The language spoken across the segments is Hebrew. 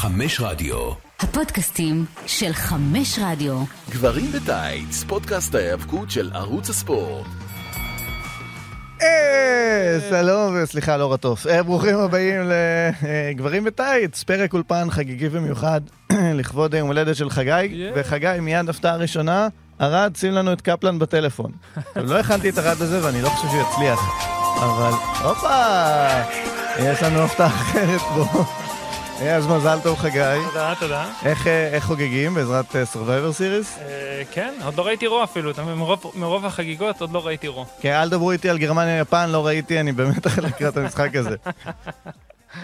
חמש רדיו. הפודקאסטים של חמש רדיו. גברים בטייץ, פודקאסט ההיאבקות של ערוץ הספורט. אה, שלום וסליחה, לא רטוף. אה, ברוכים הבאים לגברים בטייץ, פרק אולפן חגיגי ומיוחד לכבוד יום הולדת של חגי. וחגי, מיד הפתעה ראשונה, ארד, שים לנו את קפלן בטלפון. לא הכנתי את ארד הזה ואני לא חושב שהוא יצליח, אבל הופה! יש לנו הפתעה אחרת פה. אה, אז מזל טוב חגי. תודה, תודה. איך, אה, איך חוגגים בעזרת אה, Survivor Series? כן, עוד לא ראיתי רוע אפילו, מרוב- מרוב החגיגות עוד לא ראיתי רוע. כן, אל דברו איתי על גרמניה-יפן, לא ראיתי, אני באמת לקראת המשחק הזה.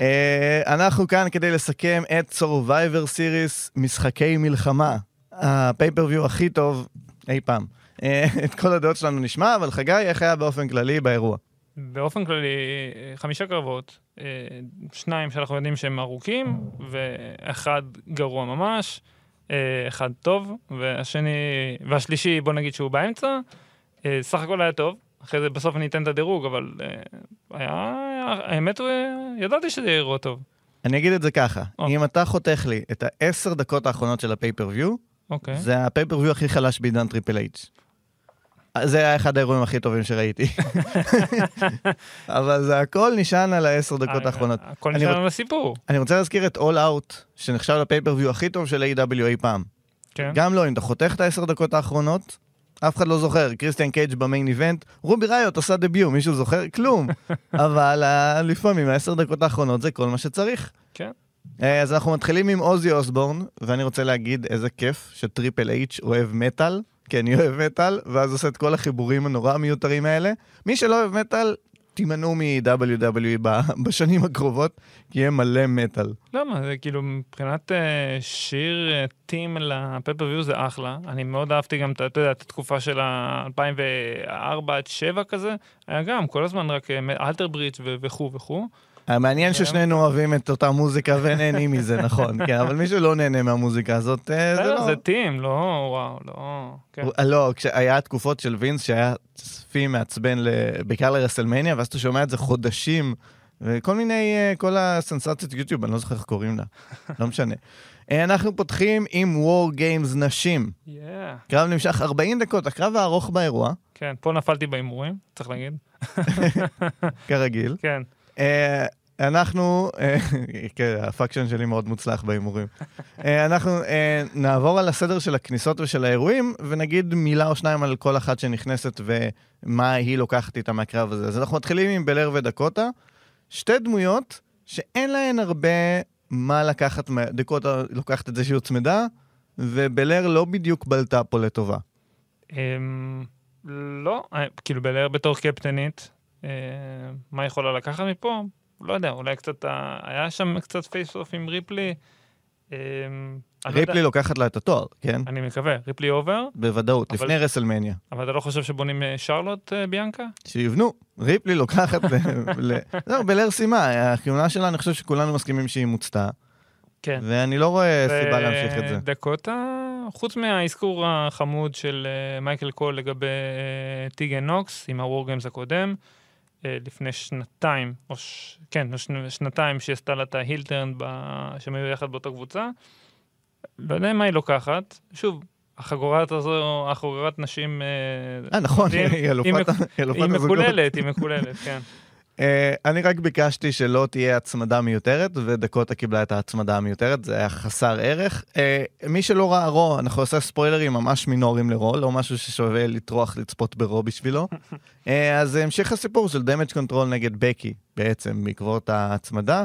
אנחנו כאן כדי לסכם את Survivor Series משחקי מלחמה, הפייפריוויו הכי טוב אי פעם. את כל הדעות שלנו נשמע, אבל חגי, איך היה באופן כללי באירוע? באופן כללי, אה, חמישה קרבות, אה, שניים שאנחנו יודעים שהם ארוכים, ואחד גרוע ממש, אה, אחד טוב, והשני, והשלישי, בוא נגיד שהוא באמצע. סך הכל היה טוב, אחרי זה בסוף אני אתן את הדירוג, אבל היה, האמת, ידעתי שזה יהיה אירוע טוב. אני אגיד את זה ככה, או. אם אתה חותך לי את העשר דקות האחרונות של הפייפריוויו, אוקיי. זה ה pay-per-view הכי חלש בעידן טריפל אייץ'. זה היה אחד האירועים הכי טובים שראיתי. אבל זה הכל נשען על העשר דקות אה, האחרונות. הכל רוצ- לנו לסיפור. אני רוצה להזכיר את All Out, שנחשב ל pay-per-view הכי טוב של AEW אי פעם. כן. גם לא, אם אתה חותך את העשר דקות האחרונות, אף אחד לא זוכר. קריסטיאן קייג' ב main event, רובי ראיוט עשה debut, מישהו זוכר? כלום. אבל אה, לפעמים העשר דקות האחרונות זה כל מה שצריך. כן. אה, אז אנחנו מתחילים עם עוזי אוסבורן, ואני רוצה להגיד איזה כיף שטריפל אייץ' אוהב מטאל, כי אני אוהב מטאל, ואז עושה את כל החיבורים הנורא המיותרים האלה. מי שלא אוהב מטאל, תימנעו מ-WWE בשנים הקרובות, כי יהיה מלא מטאל. למה? זה כאילו מבחינת אה, שיר אה, טים לפפרוויו זה אחלה. אני מאוד אהבתי גם, אתה יודע, את התקופה של ה-2004 עד 2007 כזה. היה גם כל הזמן רק אה, אלטר ברידג' ו- וכו' וכו'. המעניין כן. ששנינו אוהבים את אותה מוזיקה ונהנים מזה, נכון, כן, אבל מי שלא נהנה מהמוזיקה הזאת, אה, זה לא... זה טים, לא, וואו, לא. כן. לא, כשהיה תקופות של וינס שהיה צפי מעצבן, בעיקר לרסלמניה, ואז אתה שומע את זה חודשים, וכל מיני, אה, כל הסנסציות יוטיוב, אני לא זוכר איך קוראים לה, לא משנה. אה, אנחנו פותחים עם War Games נשים. Yeah. קרב נמשך 40 דקות, הקרב הארוך באירוע, כן, פה נפלתי בהימורים, צריך להגיד. כרגיל. כן. אה, אנחנו, אה, כן, ה faction שלי מאוד מוצלח בהימורים. אה, אנחנו נעבור על הסדר של הכניסות ושל האירועים, ונגיד מילה או שניים על כל אחת שנכנסת ומה היא לוקחת איתה מהקרב הזה. אז אנחנו מתחילים עם בלר ודקוטה, שתי דמויות שאין להן הרבה מה לקחת, דקוטה לוקחת את זה שהיא הוצמדה, ובלר לא בדיוק בלטה פה לטובה. אמ, לא, כאילו בלר בתור קפטנית, מה היא יכולה לקחת מפה? לא יודע, אולי קצת, היה שם קצת face off עם ריפלי. אני לא. ריפלי לוקחת לה את התואר, כן? אני מקווה, ריפלי over, בוודאות, לפני רסלמניה. אבל אתה לא חושב שבונים אה, שרלוט אה, ביאנקה? שיבנו. ריפלי לוקחת ל... זהו, בלר סיימה, הכהונה שלה, אני חושב שכולנו מסכימים שהיא מוצתה, כן. ואני לא רואה סיבה להמשיך את זה. דקוטה, חוץ מהאזכור החמוד של אה, מייקל קול לגבי אה, טיגן נוקס עם ה War Games הקודם, אה, לפני שנתיים, או ש... כן, או שני- שנתיים שהיא עשתה לה את ה heel turn, ב... שהם היו יחד באותה קבוצה. לא יודע מה היא לוקחת. שוב, החגורת הזו, החגורת נשים... אה, אה, נכון, היא- אלופת היא ה- היא הזוגות. מקוללת, היא מקוללת, כן. אה, אני רק ביקשתי שלא תהיה הצמדה מיותרת, ודקוטה קיבלה את ההצמדה המיותרת, זה היה חסר ערך. אה, מי שלא ראה רו, אנחנו עושים ספוילרים ממש מינוריים לרו, לא משהו ששווה לטרוח לצפות ברו בשבילו. אה, אז המשיך הסיפור של דמג' קונטרול נגד בקי, בעצם, בעקבות ההצמדה.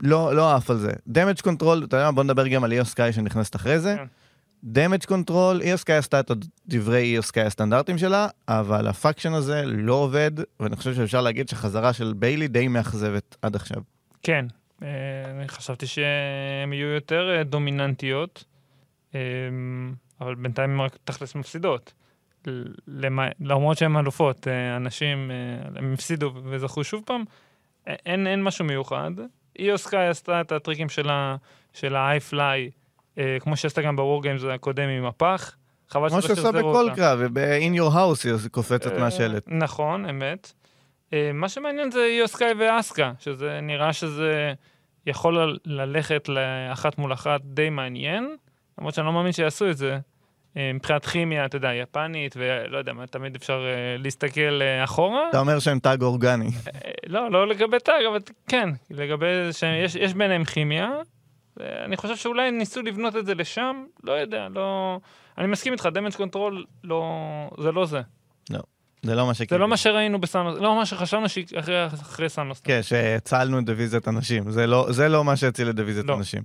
לא, לא עף על זה. דמג' קונטרול, אתה יודע מה, בוא נדבר גם על איו סקאי שנכנסת אחרי זה. דמג' קונטרול, סקאי עשתה את דברי סקאי הסטנדרטים שלה, אבל ה faction הזה לא עובד, ואני חושב שאפשר להגיד שחזרה של ביילי די מאכזבת עד עכשיו. כן, אה, אני חשבתי שהן יהיו יותר אה, דומיננטיות, אה, אבל בינתיים הן רק תכלס מפסידות. למרות שהן אלופות, אנשים, הם הפסידו וזכו שוב פעם, אין, אין משהו מיוחד. סקאי עשתה את הטריקים שלה, של ה-high fly, אה, כמו שעשתה גם בוור גיימס הקודם עם הפח. חבל כמו שלא שעושה שחזרו בכל אותה. קרב, ב-in your house היא קופצת אה, מהשלט. נכון, אמת. אה, מה שמעניין זה איו סקאי ואסקה, שזה נראה שזה יכול ללכת לאחת מול אחת די מעניין, למרות שאני לא מאמין שיעשו את זה. אה, מבחינת כימיה, אתה יודע, יפנית, ולא יודע מה, תמיד אפשר אה, להסתכל אה, אחורה. אתה אומר שהם tag אורגני. אה, לא, לא לגבי tag, אבל כן, לגבי שיש יש ביניהם כימיה. אני חושב שאולי ניסו לבנות את זה לשם, לא יודע, לא... אני מסכים איתך, דמג' קונטרול, לא... זה לא זה. זה לא מה זה שקיבלנו. לא מה שראינו בסאנוס, לא מה שחשבנו שאחרי אחרי סאנוס. כן, שהצלנו את דיוויזיית הנשים. זה לא, זה לא מה שהציל את דיוויזיית לא. הנשים.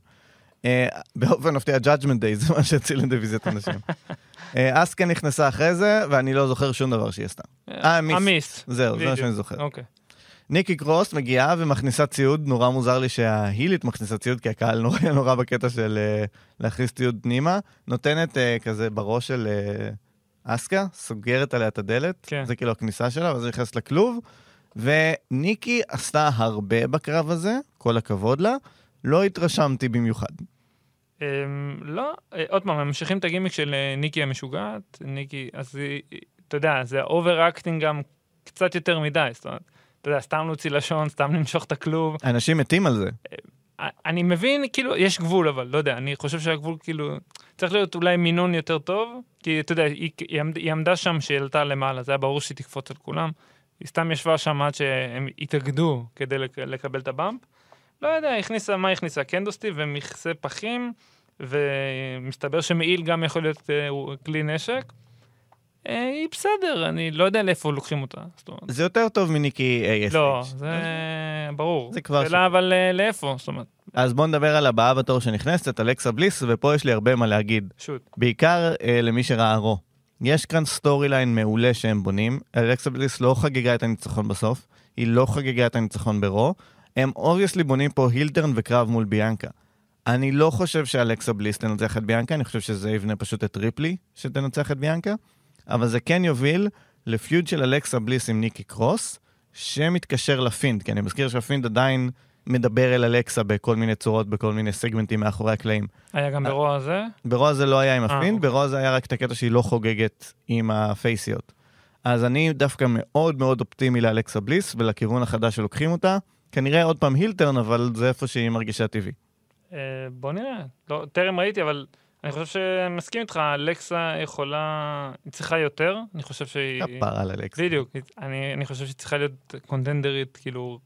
אה, באופן מפתיע, Judgment Day זה מה שהציל את דיוויזיית הנשים. אה, אסקה נכנסה אחרי זה, ואני לא זוכר שום דבר שהיא עשתה. אה, מיסט. המיסט. זהו, זה מה. שאני זוכר. אוקיי. ניקי קרוס מגיעה ומכניסה ציוד, נורא מוזר לי שההילית מכניסה ציוד, כי הקהל נורא נורא בקטע של אה, להכניס ציוד פנימה. נותנת אה, כזה בראש של אה, אסקה, סוגרת עליה את הדלת, כן. זה כאילו הכניסה שלה, ואז היא נכנסת לכלוב. וניקי עשתה הרבה בקרב הזה, כל הכבוד לה. לא התרשמתי במיוחד. אמ, לא, עוד פעם, הם ממשיכים את הגימיק של ניקי המשוגעת, ניקי, אז היא- אתה יודע, זה overacting גם קצת יותר מדי, זאת אומרת, אתה יודע, סתם להוציא לשון, סתם למשוך את הכלוב. אנשים מתים על זה. א- אני מבין, כאילו, יש גבול, אבל לא יודע, אני חושב שהגבול, כאילו, צריך להיות אולי מינון יותר טוב, כי אתה יודע, היא, היא, עמד, היא עמדה שם שהיא עלתה למעלה, זה היה ברור שהיא תקפוץ על כולם. היא סתם ישבה שם עד שהם התאגדו כדי לק, לקבל את ה bump. לא יודע, הכניסה, מה הכניסה? kendo stick ומכסה פחים, ומסתבר שמעיל גם יכול להיות אה, כלי נשק. אה, היא בסדר, אני לא יודע לאיפה לוקחים אותה. זה יותר טוב מניקי ASH. לא, זה ברור. זה כבר שאלה אבל אה, לאיפה, זאת אומרת, אז בואו נדבר על הבאה בתור שנכנסת, אלכסה בליס, ופה יש לי הרבה מה להגיד. שוט. בעיקר אה, למי שראה רו. יש כאן storyline מעולה שהם בונים. אלכסה בליס לא חגגה את הניצחון בסוף, היא לא חגגה את הניצחון ברו. הם obviously בונים פה heel turn וקרב מול ביאנקה. אני לא חושב שאלכסה בליס תנצח את ביאנקה, אני חושב שזה יבנה פשוט את ריפלי שתנצח את ביאנקה, אבל זה כן יוביל ל feud של אלכסה בליס עם ניקי קרוס, שמתקשר לפינד, כי אני מזכיר שהפינד עדיין מדבר אל אלכסה בכל מיני צורות, בכל מיני סגמנטים מאחורי הקלעים. היה גם ברו הזה? ברו זה לא היה עם אה, הפינד, אוקיי. ברו זה היה רק את הקטע שהיא לא חוגגת עם הפייסיות. אז אני דווקא מאוד מאוד אופטימי לאלכסה בליס ולכיוון החדש שלוקחים אותה. כנראה עוד פעם הילטרן, אבל זה איפה שהיא מרגישה טבעי. אה, בוא נראה. לא, טרם ראיתי, אבל אני חושב שאני מסכים איתך, אלכסה יכולה, היא צריכה יותר, אני חושב שהיא... כפרה על אלכסה. בדיוק, אני, אני חושב שהיא צריכה להיות קונטנדרית, כאילו,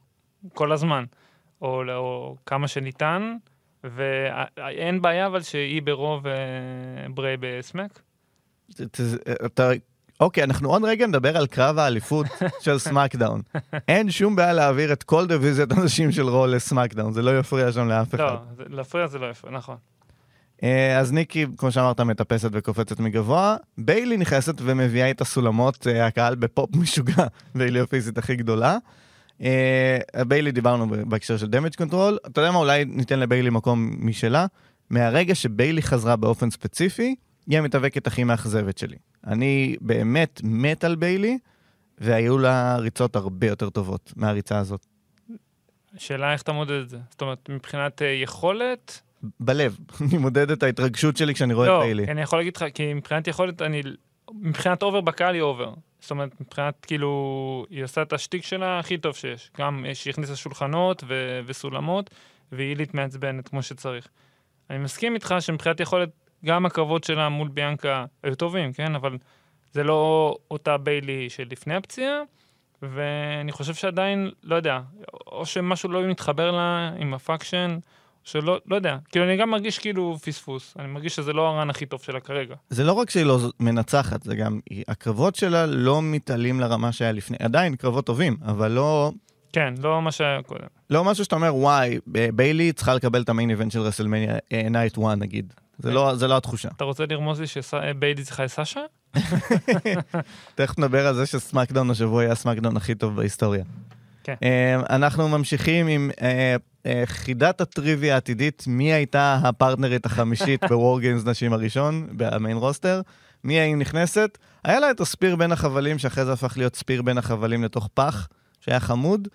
כל הזמן, או, או כמה שניתן, ואין בעיה אבל שהיא ברוב ובריי בסמאק. ת- ת- אתה... אוקיי, אנחנו עוד רגע נדבר על קרב האליפות של סמאקדאון. אין שום בעיה להעביר את כל דיוויזיית הנשים של רו לסמאקדאון, זה לא יפריע שם לאף אחד. לא, להפריע זה לא יפה, נכון. אה, אז ניקי, כמו שאמרת, מטפסת וקופצת מגבוה. ביילי נכנסת ומביאה את הסולמות, אה, הקהל בפופ משוגע, ביילי הפייסית הכי גדולה. אה, ביילי דיברנו בהקשר של דמג' קונטרול. אתה יודע מה, אולי ניתן לביילי מקום משלה. מהרגע שביילי חזרה באופן ספציפי, היא המתאבקת הכי מאכזבת שלי. אני באמת מת על ביילי, והיו לה ריצות הרבה יותר טובות מהריצה הזאת. השאלה איך אתה מודד את זה. זאת אומרת, מבחינת יכולת, בלב, אני מודד את ההתרגשות שלי כשאני רואה לא, את ביילי. כי אני יכול להגיד לך, כי מבחינת יכולת, אני... מבחינת over בקהל היא over. זאת אומרת, מבחינת, כאילו, היא עושה את השטיק שלה הכי טוב שיש. גם שהיא הכניסה שולחנות ו- וסולמות, והיא הילית מעצבנת כמו שצריך. אני מסכים איתך שמבחינת יכולת, גם הקרבות שלה מול ביאנקה היו טובים, כן? אבל זה לא אותה ביילי של לפני הפציעה, ואני חושב שעדיין, לא יודע, או שמשהו לא מתחבר לה עם ה faction, שלא, לא יודע, כאילו אני גם מרגיש כאילו פספוס, אני מרגיש שזה לא ה run הכי טוב שלה כרגע. זה לא רק שהיא לא מנצחת, זה גם, הקרבות שלה לא מתעלים לרמה שהיה לפני, עדיין קרבות טובים, אבל לא, כן, לא מה שהיה קודם. לא משהו שאתה אומר, וואי, ביילי צריכה לקבל את ה-main event של WrestleMania night 1 נגיד. זה לא, זה לא התחושה. אתה רוצה לרמוז לי שביילי צריכה את סאשה? תכף נדבר על זה ש-SmackDown השבוע היה ה-SmackDown הכי טוב בהיסטוריה. כן. אה, אנחנו ממשיכים עם אה, אה, חידת הטריוויה העתידית, מי הייתה הפרטנרית החמישית ב-War Games נשים הראשון, ב-main roster, מי האם נכנסת. היה לה את ה-spear בין החבלים, שאחרי זה הפך להיות spear בין החבלים לתוך פח, שהיה חמוד,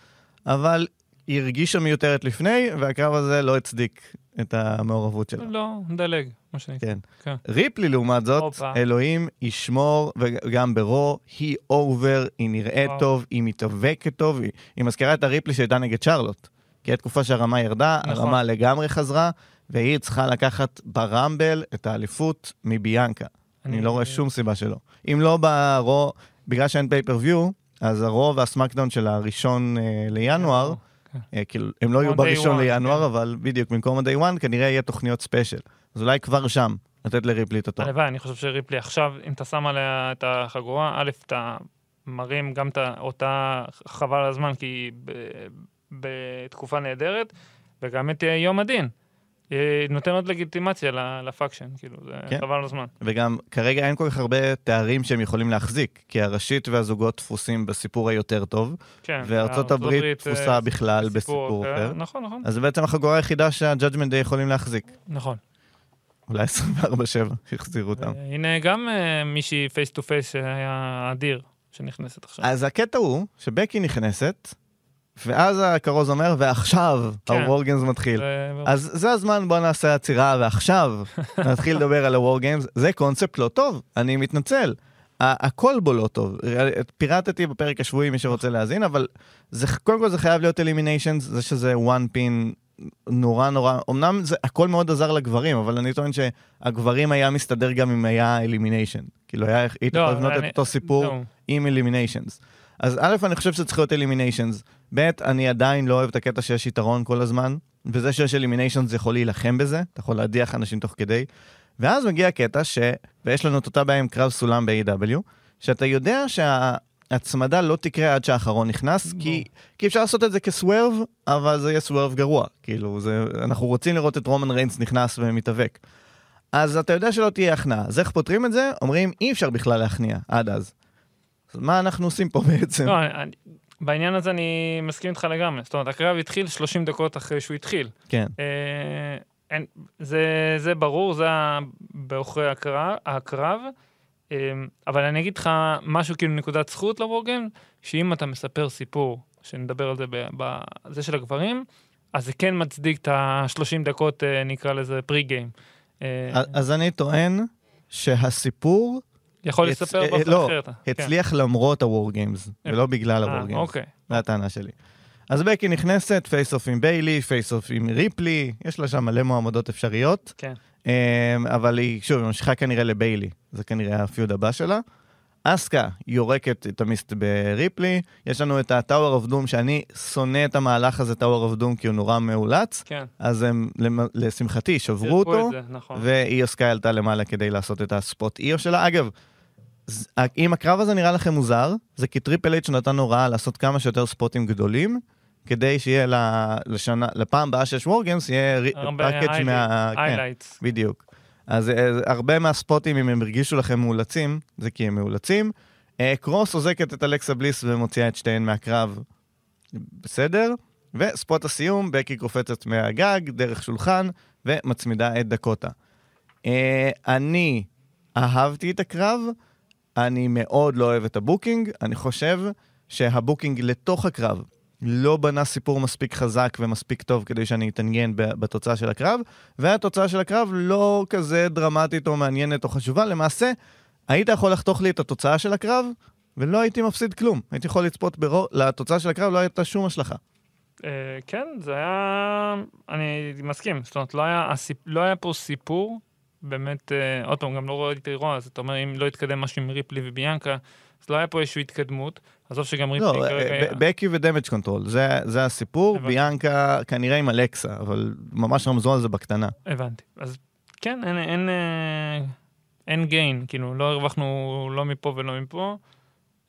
אבל היא הרגישה מיותרת לפני, והקרב הזה לא הצדיק את המעורבות שלה. לא, נדלג, מה שנקרא. כן. כן. ריפלי לעומת זאת, הופה. אלוהים ישמור, וגם ב-Raw, היא over, היא נראית וואו. טוב, היא מתאבקת טוב, היא, היא מזכירה את הריפלי שהייתה נגד שרלוט. כי הייתה תקופה שהרמה ירדה, נכון. הרמה לגמרי חזרה, והיא צריכה לקחת ב-Rumble את האליפות מביאנקה. אני לא רואה שום סיבה שלא. אם לא ב-Raw, בגלל שאין pay-per-view, אז ה-Raw וה-SmackDown של הראשון אה, לינואר, כן. אה, כאילו, הם לא יהיו בראשון לינואר, כן. אבל בדיוק, במקום ה-day one כנראה יהיה תוכניות special. אז אולי כבר שם, לתת לריפלי את התואר. הלוואי, אני חושב שריפלי עכשיו, אם אתה שם עליה את החגורה, א', אתה מרים גם את אותה, חבל הזמן, כי ב- בתקופה נהדרת, וגם את אה, יום הדין. אה, נותן עוד לגיטימציה ל-faction, כאילו, זה כן. חבל על הזמן. וגם כרגע אין כל כך הרבה תארים שהם יכולים להחזיק, כי הראשית והזוגות תפוסים בסיפור היותר טוב, כן. וארצות ארצות הברית אה, תפוסה בכלל בסיפור אחר. נכון, נכון, אז זה בעצם החגורה היחידה שה-Judgment Day יכולים להחזיק. נכון. אולי 24-7, שיחזירו אותם. אה, הנה גם אה, מישהי face to face שהיה אדיר, שנכנסת עכשיו. אז הקטע הוא שבקי נכנסת, ואז הכרוז אומר, ועכשיו כן. Games מתחיל. זה- אז זה הזמן, בוא נעשה עצירה, ועכשיו נתחיל לדבר על Games. זה קונספט לא טוב, אני מתנצל. הכל בו לא טוב. פירטתי בפרק השבועי, מי שרוצה להאזין, אבל זה, קודם כל זה חייב להיות eliminations, זה שזה one pin נורא נורא, אמנם זה הכל מאוד עזר לגברים, אבל אני טוען שהגברים היה מסתדר גם אם היה elimination. כאילו, היה, היית לא, יכול לבנות את אותו סיפור זהו. עם eliminations. אז א', אני חושב שצריך להיות אלימיניישנס. ב', אני עדיין לא אוהב את הקטע שיש יתרון כל הזמן, וזה שיש אלימיניישנס זה יכול להילחם בזה, אתה יכול להדיח אנשים תוך כדי. ואז מגיע הקטע ש... ויש לנו את אותה בעיה עם קרב סולם ב-AW, שאתה יודע שההצמדה לא תקרה עד שהאחרון נכנס, כי, כי אפשר לעשות את זה כסוורב, אבל זה יהיה סוורב גרוע. כאילו, זה... אנחנו רוצים לראות את רומן ריינס נכנס ומתאבק. אז אתה יודע שלא תהיה הכנעה. אז איך פותרים את זה? אומרים, אי אפשר בכלל להכניע עד אז. אז מה אנחנו עושים פה בעצם? לא, אני- בעניין הזה אני מסכים איתך לגמרי. זאת אומרת, הקרב התחיל 30 דקות אחרי שהוא התחיל. כן. אה, אין, זה, זה ברור, זה בעוכרי הקרב, הקרב. אה, אבל אני אגיד לך משהו כאילו נקודת זכות לורגן, שאם אתה מספר סיפור, שנדבר על זה בזה של הגברים, אז זה כן מצדיק את ה-30 דקות, אה, נקרא לזה פרי גיים. אז אני טוען שהסיפור יכול לספר אה, באופן לא, אחרת. כן. הצליח למרות ה-War Games, ולא בגלל אה, ה-War Games. אוקיי. זו הטענה שלי. אז בקי נכנסת, face off עם ביילי, face off עם ריפלי, יש לה שם מלא מועמדות אפשריות, כן. אמ, אבל היא, שוב, היא ממשיכה כנראה לביילי, זה כנראה ה-feud הבא שלה. אסקה יורקת את ה-mist בריפלי, יש לנו את ה-Tower of Doom, שאני שונא את המהלך הזה, Tower of Doom, כי הוא נורא מאולץ, כן. אז הם, לשמחתי, שברו אותו, זה, נכון. ואיו סקאי עלתה למעלה כדי לעשות את ה-spot איו שלה. אגב, אם הקרב הזה נראה לכם מוזר, זה כי טריפל אייץ' נתן הוראה לעשות כמה שיותר ספוטים גדולים, כדי שיהיה לשנה, לפעם הבאה שיש War Games, יהיה package מה... כן. בדיוק. אז אה, הרבה מהספוטים, אם הם הרגישו לכם מאולצים, זה כי הם מאולצים. אה, קרוס אוזקת את אלכסה בליס ומוציאה את שתיהן מהקרב, בסדר? ו-spot הסיום, בקי קופצת מהגג, דרך שולחן, ומצמידה את דקוטה. אה, אני אהבתי את הקרב, אני מאוד לא אוהב את ה-booking, אני חושב שה-booking לתוך הקרב לא בנה סיפור מספיק חזק ומספיק טוב כדי שאני אתעניין בתוצאה של הקרב, והתוצאה של הקרב לא כזה דרמטית או מעניינת או חשובה. למעשה, היית יכול לחתוך לי את התוצאה של הקרב, ולא הייתי מפסיד כלום. הייתי יכול לצפות ברוב, לתוצאה של הקרב לא הייתה שום השלכה. אה, כן, זה היה... אני מסכים. זאת אומרת, לא היה, הסיפ... לא היה פה סיפור, באמת, אה, עוד פעם, גם לא ראיתי Raw, אז אתה אומר, אם לא יתקדם משהו עם ריפלי וביאנקה, אז לא היה פה איזושהי התקדמות. עזוב שגם ריפלי לא, כרגע... ב- בקי ו-Damage Control, זה, זה הסיפור, הבנתי. ביאנקה כנראה עם אלכסה, אבל ממש רמזו על זה בקטנה. הבנתי. אז כן, אין, אין, אה, אין gain, כאילו, לא הרווחנו לא מפה ולא מפה.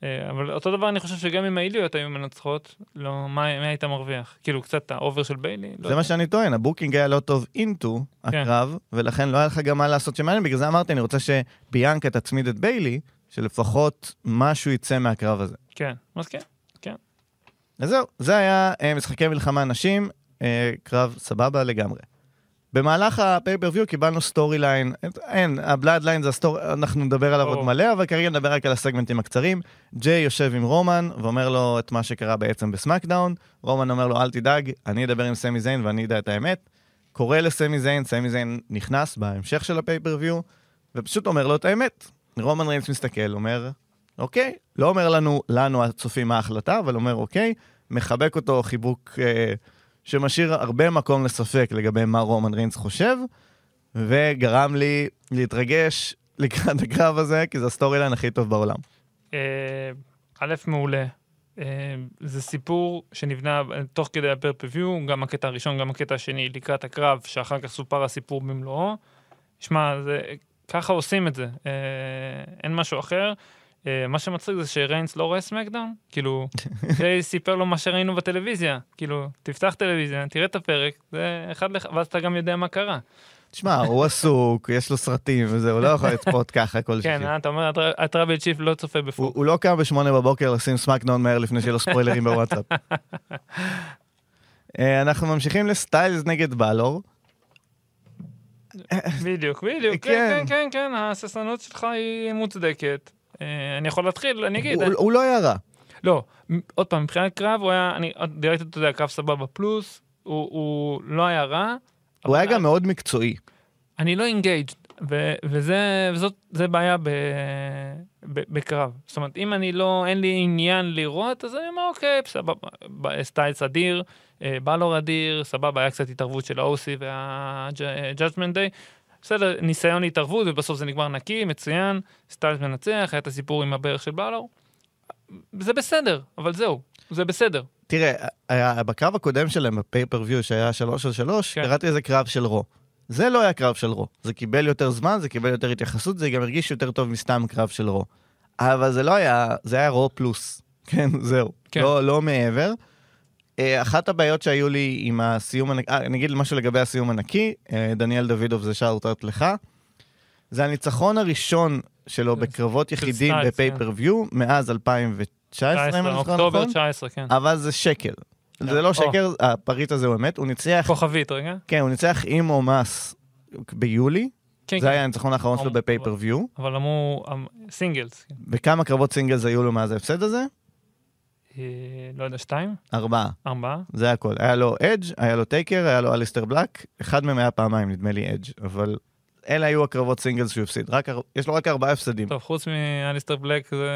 אה, אבל אותו דבר אני חושב שגם אם ההיליות היו מנצחות, לא, מה, מה היית מרוויח? כאילו, קצת ה-over של ביילי? לא זה יודע. מה שאני טוען, ה-booking היה לא טוב into כן. הקרב, ולכן לא היה לך גם מה לעשות שמעניין, בגלל זה אמרתי, אני רוצה שביאנקה תצמיד את ביילי, שלפחות משהו יצא מהקרב הזה. כן, אז כן. אז זהו, זה היה אה, משחקי מלחמה נשים, אה, קרב סבבה לגמרי. במהלך ה-pay-per-view קיבלנו storyline, אין, ה-Bloodline זה ה-story, אנחנו נדבר עליו ברור. עוד מלא, אבל כרגע נדבר רק על הסגמנטים הקצרים. ג'יי יושב עם רומן ואומר לו את מה שקרה בעצם ב-SmackDown, רומן אומר לו אל תדאג, אני אדבר עם סמי זיין ואני אדע את האמת. קורא לסמי זיין, סמי זיין נכנס בהמשך של ה-pay-per-view, ופשוט אומר לו את האמת. רומן ריינס מסתכל, אומר, אוקיי, לא אומר לנו, לנו הצופים מה ההחלטה, אבל אומר אוקיי, מחבק אותו חיבוק אה, שמשאיר הרבה מקום לספק לגבי מה רומן ריינס חושב, וגרם לי להתרגש לקראת הקרב הזה, כי זה ה-storyline הכי טוב בעולם. אה, א', מעולה. אה, זה סיפור שנבנה תוך כדי ה-pay-per-view, גם הקטע הראשון, גם הקטע השני, לקראת הקרב, שאחר כך סופר הסיפור במלואו. שמע, ככה עושים את זה, אה, אין משהו אחר. אה, מה שמצחיק זה שריינס לא רואה SmackDown, כאילו, זה סיפר לו מה שראינו בטלוויזיה, כאילו, תפתח טלוויזיה, תראה את הפרק, זה אחד לך, ואז אתה גם יודע מה קרה. תשמע, הוא עסוק, יש לו סרטים וזה, הוא לא יכול לצפות ככה כל כן, שישי. אה, אתה אומר, ה Tri- ה Tribal Chief לא צופה ב Fox. הוא לא קם בשמונה בבוקר לשים SmackDown מהר לפני שיהיה לו ספוילרים בוואטסאפ. אה, אנחנו ממשיכים לסטיילס נגד בלור. בדיוק, בדיוק, כן. כן, כן, כן, כן, ההססנות שלך היא מוצדקת. אה, אני יכול להתחיל, אני אגיד, הוא- הוא לא היה רע. לא, עוד פעם, מבחינת קרב, הוא היה, אני ראיתי אותו, יודע, קרב סבבה פלוס, הוא- הוא לא היה רע. הוא היה גם מאוד מקצועי. אני לא engaged וזה וזאת זה בעיה ב, ב, בקרב. זאת אומרת, אם אני לא, אין לי עניין לראות, אז אני אומר, אוקיי, סבבה, סטיילס אדיר, אה, בלור אדיר, סבבה, היה קצת התערבות של האוסי וה-Judgment Day. בסדר, ניסיון להתערבות, ובסוף זה נגמר נקי, מצוין, סטיילס מנצח, היה את הסיפור עם הברך של בלור. זה בסדר, אבל זהו, זה בסדר. תראה, בקרב הקודם שלהם, בפייפריוויו, שהיה שלוש על שלוש, כן. קראתי לזה קרב של רו. זה לא היה קרב של רו. זה קיבל יותר זמן, זה קיבל יותר התייחסות, זה גם הרגיש יותר טוב מסתם קרב של רו. אבל זה לא היה, זה היה רו פלוס. כן, זהו. כן. לא, לא מעבר. אה, אחת הבעיות שהיו לי עם הסיום הנקי, אה, אני אגיד משהו לגבי הסיום הנקי, אה, דניאל דוידוב זה shoutout לך. זה הניצחון הראשון שלו של- בקרבות יחידים סטיילס, ב pay-per-view מאז 2019, אם אני זוכר אוקטובר נכון. 19, כן. אבל זה שקר. זה לא. שקר, הפריט הזה הוא אמת, הוא ניצח, כוכבית, רגע. כן, הוא ניצח עם אומאס ביולי, כן, זה כן. היה הניצחון האחרון שלו ב pay-per-view. אבל אמרו, אמ, singles, כן. וכמה קרבות singles היו לו מאז ההפסד הזה? אה, לא יודע, שתיים? ארבעה. ארבעה? זה הכל. היה לו אדג', היה לו טייקר, היה לו אליסטר בלק, אחד מהם היה פעמיים, נדמה לי אדג', אבל אלה היו הקרבות singles שהוא הפסיד. רק, יש לו רק ארבעה הפסדים. טוב, חוץ מאליסטר בלק זה,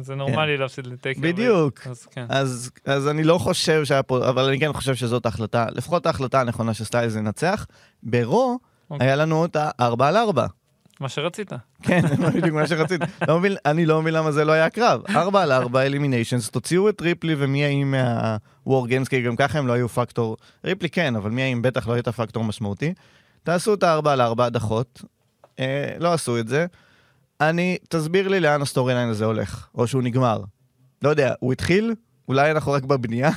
זה נורמלי להפסיד לטייקר. כן. בדיוק. אז כן. אז, אז אני לא חושב שהיה פה, אבל אני כן חושב שזאת ההחלטה, לפחות ההחלטה הנכונה שסטיילס ינצח. ברור, אוקיי. היה לנו את הארבע על ארבע. מה שרצית. כן, בדיוק מה שרציתי. לא מבין, אני לא מבין למה זה לא היה קרב. ארבע על ארבע eliminations, תוציאו את ריפלי ומיה ים מה WarGames, כי גם ככה הם לא היו פקטור, ריפלי כן, אבל מיה ים בטח לא הייתה פקטור משמעותי. תעשו את הארבע על ארבע הדחות, אה, לא עשו את זה. אני, תסביר לי לאן ה storyline הזה הולך, או שהוא נגמר. לא יודע, הוא התחיל? אולי אנחנו רק בבנייה?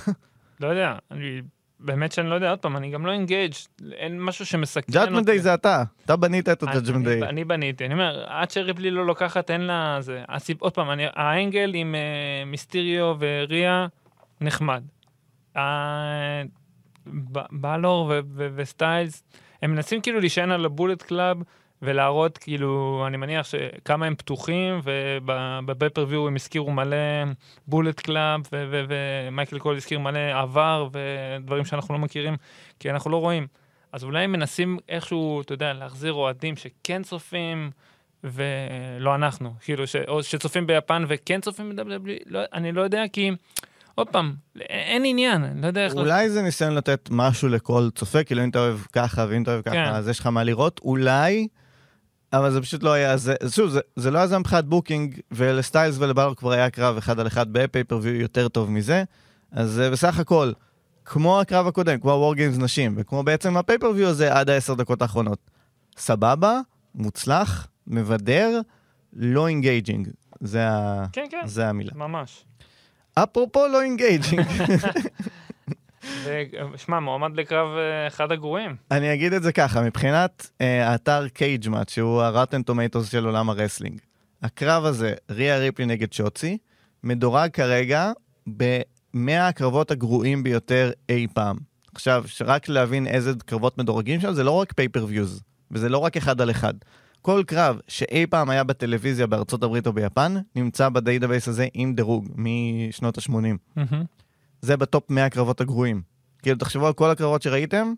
לא יודע, אני... באמת שאני לא יודע, עוד פעם, אני גם לא engaged, אין משהו שמסכן Judgment Day זה אתה, אתה בנית את אני- דיי. אני בניתי, אני אומר, עד שריפלי לא לוקחת, אין לה... זה. הסיב... עוד פעם, אני... ה angle עם אה, מיסטיריו וריה, נחמד. בלור וסטיילס, הם מנסים כאילו להישען על ה Bullet Club ולהראות כאילו, אני מניח שכמה הם פתוחים, וב pay-per-view הם הזכירו מלא Bullet Club, ומייקל קול הזכיר מלא עבר ודברים שאנחנו לא מכירים, כי אנחנו לא רואים. אז אולי הם מנסים איכשהו, אתה יודע, להחזיר אוהדים שכן צופים, ולא אנחנו, כאילו, ש... או שצופים ביפן וכן צופים ב-WWE, לא, אני לא יודע, כי, עוד פעם, אין עניין, אני לא יודע איך... אולי זה ניסיון לתת משהו לכל צופה, כאילו אם אתה אוהב ככה ואם אתה אוהב ככה, כן. אז יש לך מה לראות, אולי, אבל זה פשוט לא היה, זה, שוב, זה, זה לא היה זה מבחינת booking, ולסטיילס ולבלור כבר היה קרב אחד על אחד ב pay-per-view יותר טוב מזה, אז בסך הכל, כמו הקרב הקודם, כמו ה WarGames נשים, וכמו בעצם ה pay-per-view הזה עד העשר דקות האחרונות. סבבה, מוצלח, מבדר, לא engaging, זה, ה... כן, כן, זה המילה. ממש. אפרופו לא engaging. ושמע, מועמד לקרב אה, אחד הגרועים. אני אגיד את זה ככה, מבחינת אה, האתר Cagematch, שהוא ה Rotten Tomatoes של עולם ה wrestling, הקרב הזה, ריה ריפלי נגד שוצי, מדורג כרגע ב-100 הקרבות הגרועים ביותר אי פעם. עכשיו, רק להבין איזה קרבות מדורגים שם, זה לא רק pay-per-views, וזה לא רק אחד על אחד. כל קרב שאי פעם היה בטלוויזיה בארצות הברית או ביפן, נמצא ב database הזה עם דירוג משנות ה-80. מהמם. זה בטופ 100 הקרבות הגרועים. כאילו, תחשבו על כל הקרבות שראיתם,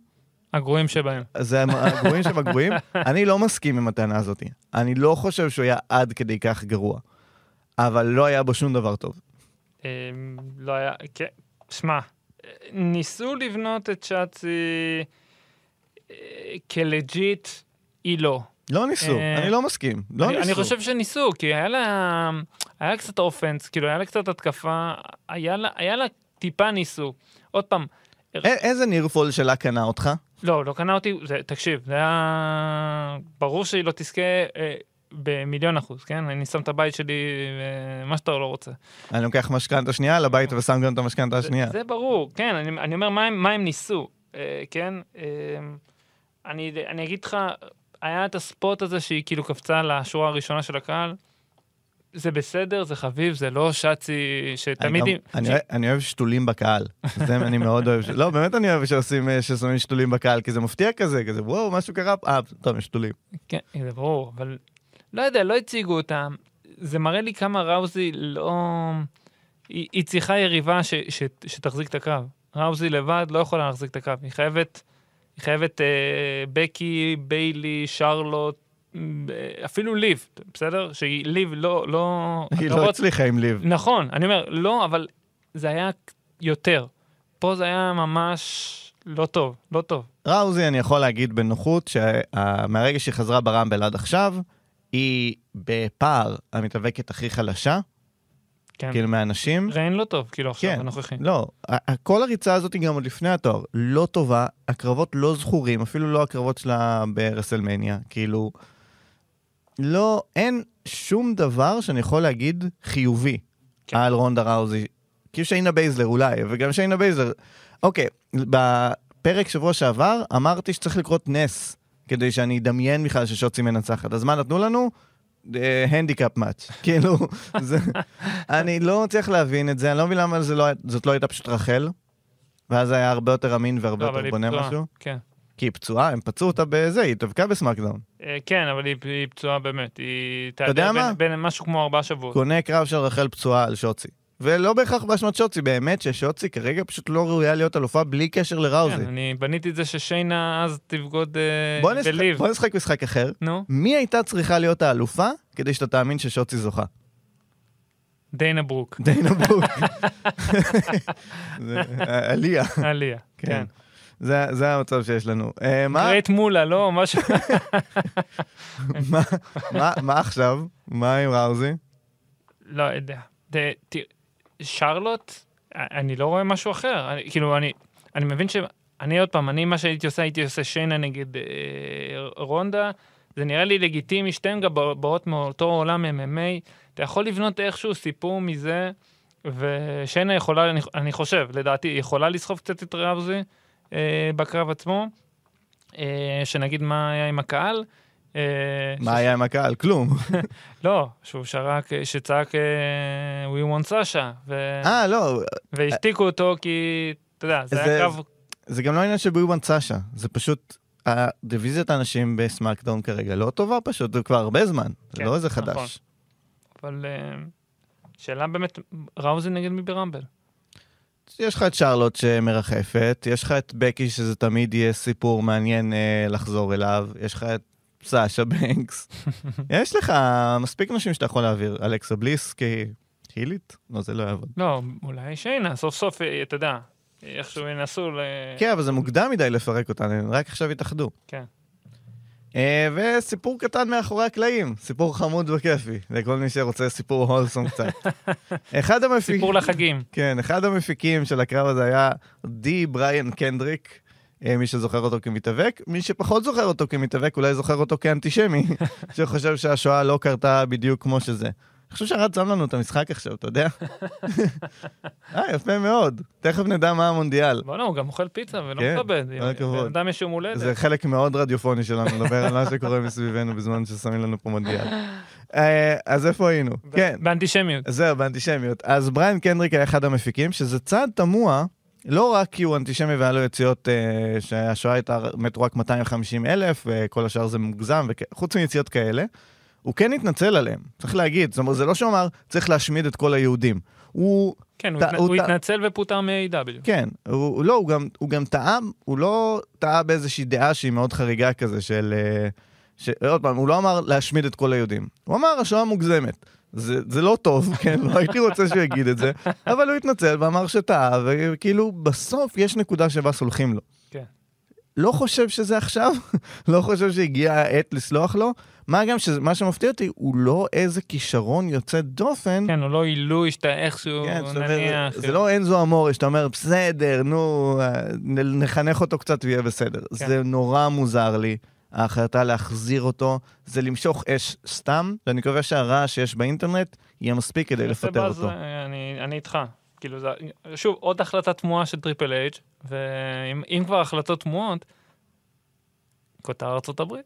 הגרועים שבהם. זה הגרועים שבגרועים. אני לא מסכים עם הטענה הזאת. אני לא חושב שהוא היה עד כדי כך גרוע. אבל לא היה בו שום דבר טוב. אה, לא היה, כן, שמע, ניסו לבנות את שוצי אה, כלג'יט, היא לא. לא ניסו, אה, אני לא מסכים. לא אני, ניסו. אני חושב שניסו, כי היה לה, היה לה קצת אופנס, כאילו היה לה קצת התקפה, היה לה, היה לה טיפה ניסו. עוד פעם, א- איזה נירפול שלה קנה אותך? לא, לא קנה אותי, זה, תקשיב, זה היה... ברור שהיא לא תזכה אה, במיליון אחוז, כן? אני שם את הבית שלי, אה, מה שאתה לא רוצה. אני לוקח משכנתה שנייה על הבית ושם גם את המשכנתה השנייה. זה, זה ברור, כן, אני, אני אומר, מה הם, מה הם ניסו, אה, כן? אה, אני, אני אגיד לך, היה את הספוט הזה שהיא כאילו קפצה לשורה הראשונה של הקהל. זה בסדר, זה חביב, זה לא שצי שתמיד... אני, גם- אני, ש- אני אוהב שתולים בקהל. זה אני מאוד אוהב. ש- לא, באמת אני אוהב שעושים, אה, ששמים שתולים בקהל, כי זה מפתיע כזה, כזה, וואו, משהו קרה, אה, טוב, יש שתולים. כן, זה ברור, אבל לא יודע, לא הציגו אותם. זה מראה לי כמה ראוזי לא... היא, היא צריכה יריבה ש, ש, שתחזיק את הקו. ראוזי לבד לא יכולה להחזיק את הקו. היא חייבת, היא חייבת אה, בקי, ביילי, שרלוט, אה, אפילו ליב, בסדר? שהיא ליב לא... לא היא לא הצליחה עם ליב. נכון, אני אומר, לא, אבל זה היה יותר. פה זה היה ממש לא טוב, לא טוב. ראוזי, אני יכול להגיד בנוחות, שמהרגע שהיא חזרה ברמבל עד עכשיו, היא בפער המתאבקת הכי חלשה, כן. כאילו מהנשים. reign לא טוב, כאילו עכשיו, כן. הנוכחי. לא, כל הריצה הזאת היא גם עוד לפני התואר, לא טובה, הקרבות לא זכורים, אפילו לא הקרבות שלה ב WrestleMania, כאילו, לא, אין שום דבר שאני יכול להגיד חיובי כן. על רונדה ראוזי. כאילו שיינה בייזלר אולי, וגם שיינה בייזלר, אוקיי, בפרק שבוע שעבר אמרתי שצריך לקרות נס כדי שאני אדמיין בכלל ששוצי מנצחת, אז מה נתנו לנו? הנדיקאפ מאץ', כאילו, זה, אני לא מצליח להבין את זה, אני לא מבין למה לא, זאת לא הייתה פשוט רחל, ואז היה הרבה יותר אמין והרבה לא, יותר בונה פצועה, משהו, כן. כי היא פצועה, הם פצעו אותה בזה, היא דבקה בסמאקדאון. אה, כן, אבל היא, היא פצועה באמת. היא... מה? בין, בין משהו כמו ארבעה שבועות. קונה קרב של רחל פצועה על שוצי. ולא בהכרח באשמת שוצי, באמת ששוצי כרגע פשוט לא ראויה להיות אלופה בלי קשר לראוזי. כן, אני בניתי את זה ששיינה אז תבגוד אה, בוא נשחק- בליב. בוא נשחק משחק אחר. נו, מי הייתה צריכה להיות האלופה כדי שאתה תאמין ששוצי זוכה? דיינה ברוק, דיינה ברוק. זה- עליה, עליה. כן. זה זה המצב שיש לנו. אה, מה- גרייט מולה, לא? משהו... מה- מה- מה עכשיו? מה עם ראוזי? לא יודע. שרלוט, אני לא רואה משהו אחר. אני- כאילו, אני אני מבין ש... אני עוד פעם, אני מה שהייתי עושה, הייתי עושה שיינה נגד אה, רונדה. זה נראה לי לגיטימי, שתיהן גם באות מאותו עולם MMA. אתה יכול לבנות איכשהו סיפור מזה, ושיינה יכולה, אני, אני חושב, לדעתי, יכולה לסחוב קצת את ראוזי בקרב עצמו. אה, שנגיד מה היה עם הקהל. אה, מה היה עם הקהל? כלום. לא, שהוא שרק, שצעק אה, We want סאשה, ו... אה, לא, והשתיקו אותו כי, אתה יודע, זה זה- היה קרב... זה גם לא עניין של ביובן סאשה, זה פשוט... הדיוויזיית האנשים בסמאקדאון כרגע לא טובה פשוט, זה כבר הרבה זמן, זה כן, לא איזה נכון. חדש. אבל אה, שאלה באמת, ראוזי נגד מי ברמבל? יש לך את שרלוט שמרחפת, יש לך את בקי שזה תמיד יהיה סיפור מעניין אה, לחזור אליו, יש לך את סאשה בנקס, יש לך מספיק נשים שאתה יכול להעביר, אלכסה בליס כהילית? לא, זה לא יעבוד. לא, אולי שיינה, סוף סוף, אה, אתה יודע, איכשהו ינסו ל... כן, אבל זה מוקדם מדי לפרק אותן, הם רק עכשיו התאחדו. כן. אה, וסיפור קטן מאחורי הקלעים, סיפור חמוד וכיפי, לכל מי שרוצה סיפור הולסום קצת. אחד המפיקים... סיפור לחגים. כן, אחד המפיקים של הקרב הזה היה די בריאן קנדריק, מי שזוכר אותו כמתאבק. מי שפחות זוכר אותו כמתאבק, אולי זוכר אותו כאנטישמי, שחושב שהשואה לא קרתה בדיוק כמו שזה. אני חושב שהרד שם לנו את המשחק עכשיו, אתה יודע? אה, יפה מאוד. תכף נדע מה המונדיאל. בוא'נה, הוא גם אוכל פיצה ולא כן, מכבד. כל הכבוד. בן אדם יש יום הולדת. זה חלק מאוד רדיופוני שלנו, לדבר על מה שקורה מסביבנו בזמן ששמים לנו פה מונדיאל. אה, אז איפה היינו? כן. באנטישמיות. זהו, באנטישמיות. אז בריאן קנדריק היה אחד המפיקים, שזה צעד תמוה, לא רק כי הוא אנטישמי והיה לו יציאות אה, שהשואה הייתה, מתו רק 250 אלף, וכל השאר זה מוגזם, וחוץ מיציאות כאלה, הוא כן התנצל עליהם, צריך להגיד. זאת אומרת, זה לא שהוא אמר, צריך להשמיד את כל היהודים. הוא, כן, הוא ת- התנ- הוא הוא ת- התנצל ופוטר מ-A.W. כן, הוא, הוא לא, הוא גם, הוא גם טעה, הוא לא טעה באיזושהי דעה שהיא מאוד חריגה כזה של... אה, ש... עוד פעם, הוא לא אמר להשמיד את כל היהודים. הוא אמר, השואה מוגזמת. זה, זה לא טוב, כן? לא הייתי רוצה שהוא יגיד את זה, אבל הוא התנצל ואמר שטעה, וכאילו, בסוף יש נקודה שבה סולחים לו. כן. לא חושב שזה עכשיו, לא חושב שהגיעה העת לסלוח לו. מה גם שמה שמפתיע אותי, הוא לא איזה כישרון יוצא דופן. כן, הוא לא עילוי שאתה איכשהו כן, נניח... זה לא אנזו אמורי שאתה אומר, בסדר, נו, נ- נחנך אותו קצת ויהיה בסדר. כן. זה נורא מוזר לי, ההחלטה להחזיר אותו, זה למשוך אש סתם, ואני מקווה שהרעש שיש באינטרנט יהיה מספיק כדי זה לפטר אותו. אה, אני, אני איתך. כאילו, זה, שוב, עוד החלטה תמוהה של Triple H, ואם אם כבר החלטות תמוהות, כותר ארצות הברית.